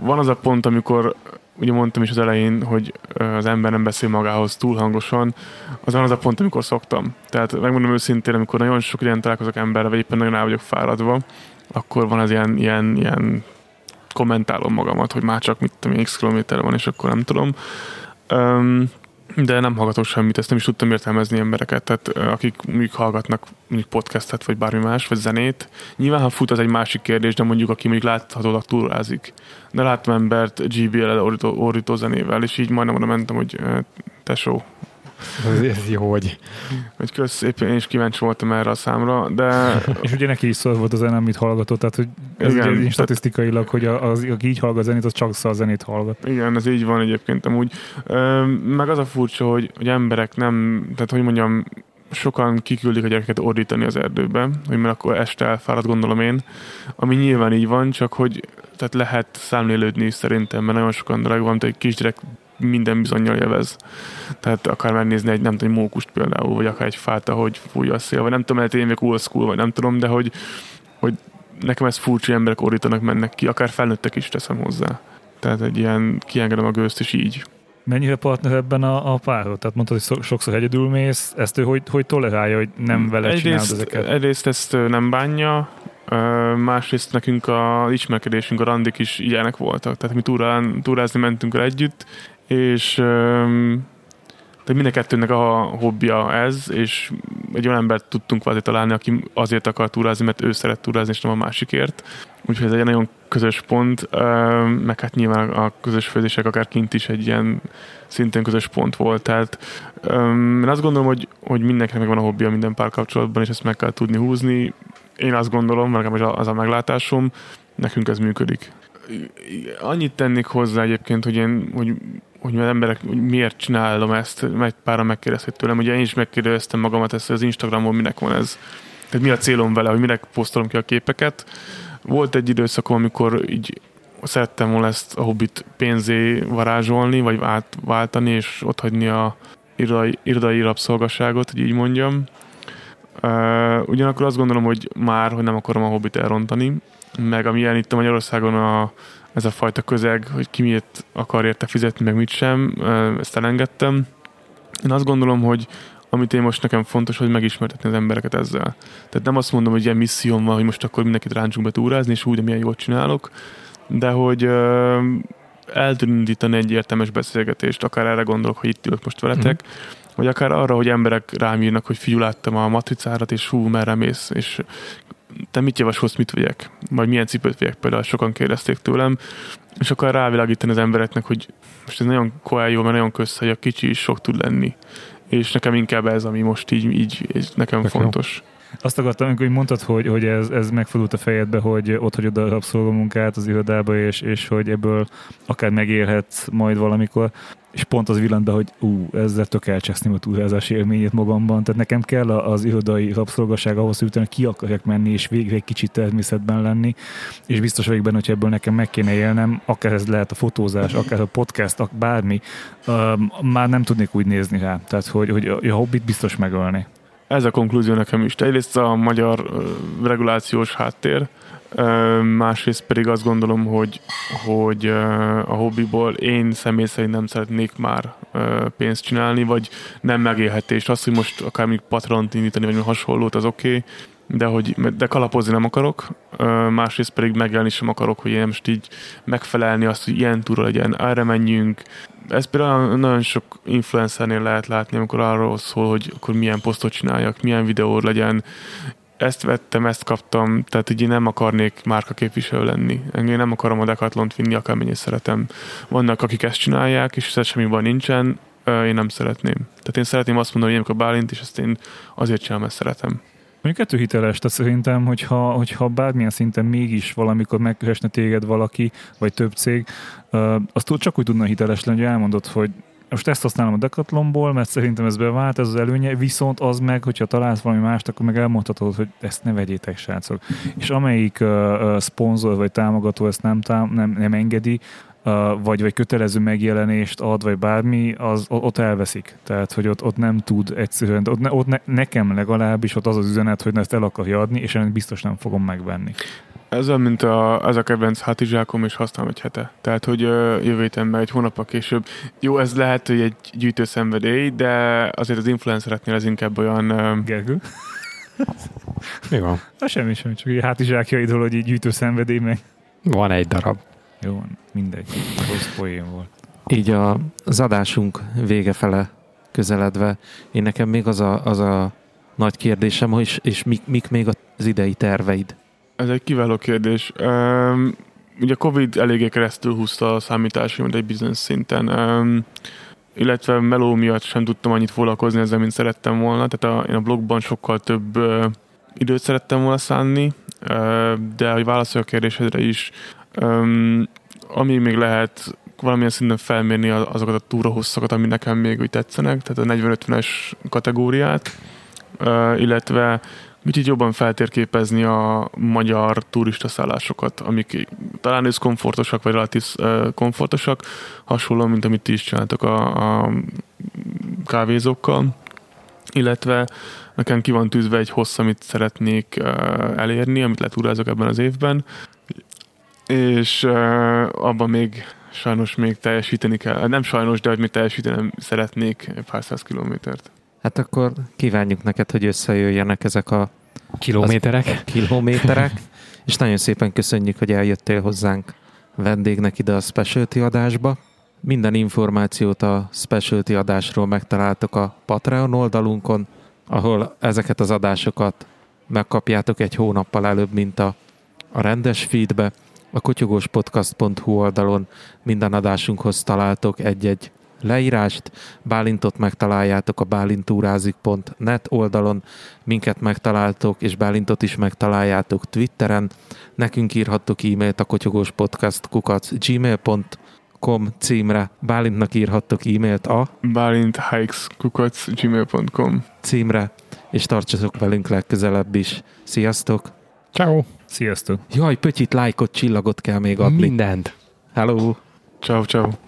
Van az a pont, amikor ugye mondtam is az elején, hogy az ember nem beszél magához túl hangosan, az van az a pont, amikor szoktam. Tehát megmondom őszintén, amikor nagyon sok ilyen találkozok emberre, vagy éppen nagyon el vagyok fáradva, akkor van az ilyen, ilyen, ilyen kommentálom magamat, hogy már csak mit tudom, x kilométer van, és akkor nem tudom. Um, de nem hallgatok semmit, ezt nem is tudtam értelmezni embereket, tehát akik mondjuk hallgatnak mondjuk podcastet, vagy bármi más, vagy zenét. Nyilván, ha fut, az egy másik kérdés, de mondjuk aki mondjuk láthatólag túrázik. De láttam embert GBL-el orító, orító zenével, és így majdnem oda mentem, hogy tesó, ez, ez jó, hogy... Hogy kösz, szépen, én is kíváncsi voltam erre a számra, de... és ugye neki is szól volt a zene, amit hallgatott, tehát hogy ez Igen, ugye statisztikailag, hogy az, aki így hallgat zenét, az csak szar zenét hallgat. Igen, ez így van egyébként amúgy. Meg az a furcsa, hogy, hogy emberek nem, tehát hogy mondjam, sokan kiküldik a gyerekeket ordítani az erdőbe, hogy mert akkor este elfárad, gondolom én, ami nyilván így van, csak hogy tehát lehet számlélődni szerintem, mert nagyon sokan drag van, egy kisgyerek minden bizonyal élvez. Tehát akár megnézni egy, nem tudom, egy mókust például, vagy akár egy fát, ahogy fújja a szél, vagy nem tudom, lehet én még old school, vagy nem tudom, de hogy, hogy nekem ez furcsa, emberek ordítanak, mennek ki, akár felnőttek is teszem hozzá. Tehát egy ilyen kiengedem a gőzt, és így. Mennyire partner ebben a, a párod? Tehát mondtad, hogy sokszor egyedül mész, ezt ő hogy, hogy tolerálja, hogy nem vele egyrészt, csinálod ezeket? Egyrészt ezt nem bánja, másrészt nekünk a ismerkedésünk, a randik is ilyenek voltak. Tehát mi túrán, túrázni mentünk el együtt, és de mind a kettőnek a hobbija ez, és egy olyan embert tudtunk azért találni, aki azért akar túrázni, mert ő szeret túrázni, és nem a másikért. Úgyhogy ez egy nagyon közös pont, meg hát nyilván a közös főzések akár kint is egy ilyen szintén közös pont volt. Tehát én azt gondolom, hogy, hogy mindenkinek megvan a hobbija minden párkapcsolatban, és ezt meg kell tudni húzni. Én azt gondolom, mert az a meglátásom, nekünk ez működik. Annyit tennék hozzá egyébként, hogy én, hogy hogy az emberek hogy miért csinálom ezt, mert pára megkérdezték tőlem, ugye én is megkérdeztem magamat ezt, az Instagramon minek van ez. Tehát mi a célom vele, hogy minek posztolom ki a képeket. Volt egy időszakom, amikor így szerettem volna ezt a hobbit pénzé varázsolni, vagy váltani, és ott hagyni a irodai, irodai rabszolgaságot, hogy így mondjam. Uh, ugyanakkor azt gondolom, hogy már, hogy nem akarom a hobbit elrontani, meg amilyen itt a Magyarországon a ez a fajta közeg, hogy ki miért akar érte fizetni, meg mit sem, ezt elengedtem. Én azt gondolom, hogy amit én most nekem fontos, hogy megismertetni az embereket ezzel. Tehát nem azt mondom, hogy ilyen misszióm van, hogy most akkor mindenkit ráncsunk be túrázni, és úgy, de milyen jót csinálok, de hogy uh, eltűnítani egy értelmes beszélgetést, akár erre gondolok, hogy itt ülök most veletek, mm. vagy akár arra, hogy emberek rám írnak, hogy fiú, láttam a matricárat, és hú, merre mész, és te mit javasolsz, mit vegyek? Vagy milyen cipőt vegyek például, sokan kérdezték tőlem, és akkor rávilágítani az embereknek, hogy most ez nagyon jó, mert nagyon közhely, a kicsi is sok tud lenni. És nekem inkább ez, ami most így, így, így nekem Tök fontos. Jó. Azt akartam, hogy mondtad, hogy, hogy ez, ez megfordult a fejedbe, hogy ott hagyod a rabszolgamunkát az irodába, és, és hogy ebből akár megélhetsz majd valamikor és pont az villant be, hogy ú, ezzel tök elcseszném a túrázás élményét magamban. Tehát nekem kell az irodai rabszolgaság ahhoz, hogy ki akarjak menni, és végre egy kicsit természetben lenni, és biztos vagyok benne, hogy ebből nekem meg kéne élnem, akár ez lehet a fotózás, akár a podcast, bármi, már nem tudnék úgy nézni rá. Tehát, hogy, hogy a hobbit biztos megölni. Ez a konklúzió nekem is. Egyrészt a magyar regulációs háttér, másrészt pedig azt gondolom, hogy, hogy a hobbiból én személy szerint nem szeretnék már pénzt csinálni, vagy nem megélhetést. Az, hogy most akár még patront indítani, vagy hasonlót, az oké, okay, de, hogy, de kalapozni nem akarok, másrészt pedig megélni sem akarok, hogy én most így megfelelni azt, hogy ilyen túra legyen, erre menjünk. Ez például nagyon sok influencernél lehet látni, amikor arról szól, hogy akkor milyen posztot csináljak, milyen videó legyen, ezt vettem, ezt kaptam, tehát így én nem akarnék márka képviselő lenni. Én nem akarom a Decathlon-t vinni, akármennyit szeretem. Vannak, akik ezt csinálják, és ez semmi van nincsen, én nem szeretném. Tehát én szeretném azt mondani, hogy amikor Bálint, és ezt én azért csinálom, mert szeretem. Mondjuk kettő hiteles, tehát szerintem, hogyha, hogyha bármilyen szinten mégis valamikor megkeresne téged valaki, vagy több cég, azt csak úgy tudna hiteles lenni, hogy elmondod, hogy most ezt használom a Decathlonból, mert szerintem ez bevált, ez az előnye, viszont az meg, hogyha találsz valami mást, akkor meg elmondhatod, hogy ezt ne vegyétek, srácok. És amelyik uh, uh, szponzor vagy támogató ezt nem, tám, nem, nem engedi, uh, vagy, vagy kötelező megjelenést ad, vagy bármi, az ott elveszik. Tehát, hogy ott, ott nem tud egyszerűen, ott, ne, ott ne, nekem legalábbis ott az az üzenet, hogy ezt el akarja adni, és ennek biztos nem fogom megvenni. Ez olyan, mint a, ez a kedvenc hátizsákom, és használom egy hete. Tehát, hogy uh, jövő héten meg egy hónappal később. Jó, ez lehet, hogy egy gyűjtő szenvedély, de azért az influencereknél ez inkább olyan... Uh, Gergő? Mi van? Na semmi, semmi, csak egy hátizsákjaidról, hogy így gyűjtő szenvedély meg. Van egy darab. Jó, mindegy. Rossz poén volt. Így a, az adásunk vége fele közeledve, én nekem még az a, az a nagy kérdésem, hogy és, és mik, mik még az idei terveid? Ez egy kiváló kérdés. Um, ugye Covid eléggé keresztül húzta a számításomat egy bizonyos szinten, um, illetve meló miatt sem tudtam annyit foglalkozni ezzel, mint szerettem volna. Tehát a, én a blogban sokkal több uh, időt szerettem volna szánni, uh, de hogy válaszolja a kérdésedre is, um, ami még lehet valamilyen szinten felmérni azokat a túrahosszakat, ami nekem még úgy tetszenek, tehát a 40-50-es kategóriát, uh, illetve kicsit jobban feltérképezni a magyar turista szállásokat, amik talán is komfortosak, vagy relatív komfortosak, hasonló, mint amit ti is csináltok a, a kávézókkal, illetve nekem ki van tűzve egy hossz, amit szeretnék elérni, amit letúrázok ebben az évben, és abban még sajnos még teljesíteni kell. Nem sajnos, de hogy még teljesítenem szeretnék pár száz kilométert. Hát akkor kívánjuk neked, hogy összejöjjenek ezek a Kilométerek? kilométerek, és nagyon szépen köszönjük, hogy eljöttél hozzánk vendégnek ide a Specialty adásba. Minden információt a Specialty adásról megtaláltok a Patreon oldalunkon, ahol ezeket az adásokat megkapjátok egy hónappal előbb, mint a, a rendes feedbe. A kotyogóspodcast.hu oldalon minden adásunkhoz találtok egy-egy leírást. Bálintot megtaláljátok a bálintúrázik.net oldalon, minket megtaláltok, és Bálintot is megtaláljátok Twitteren. Nekünk írhattok e-mailt a kotyogóspodcast kukac gmail.com címre. Bálintnak írhattok e-mailt a bálinthikes.gmail.com címre, és tartsatok velünk legközelebb is. Sziasztok! Ciao. Sziasztok! Jaj, pötyit, lájkot, csillagot kell még adni. Mindent. Hello! Ciao, ciao.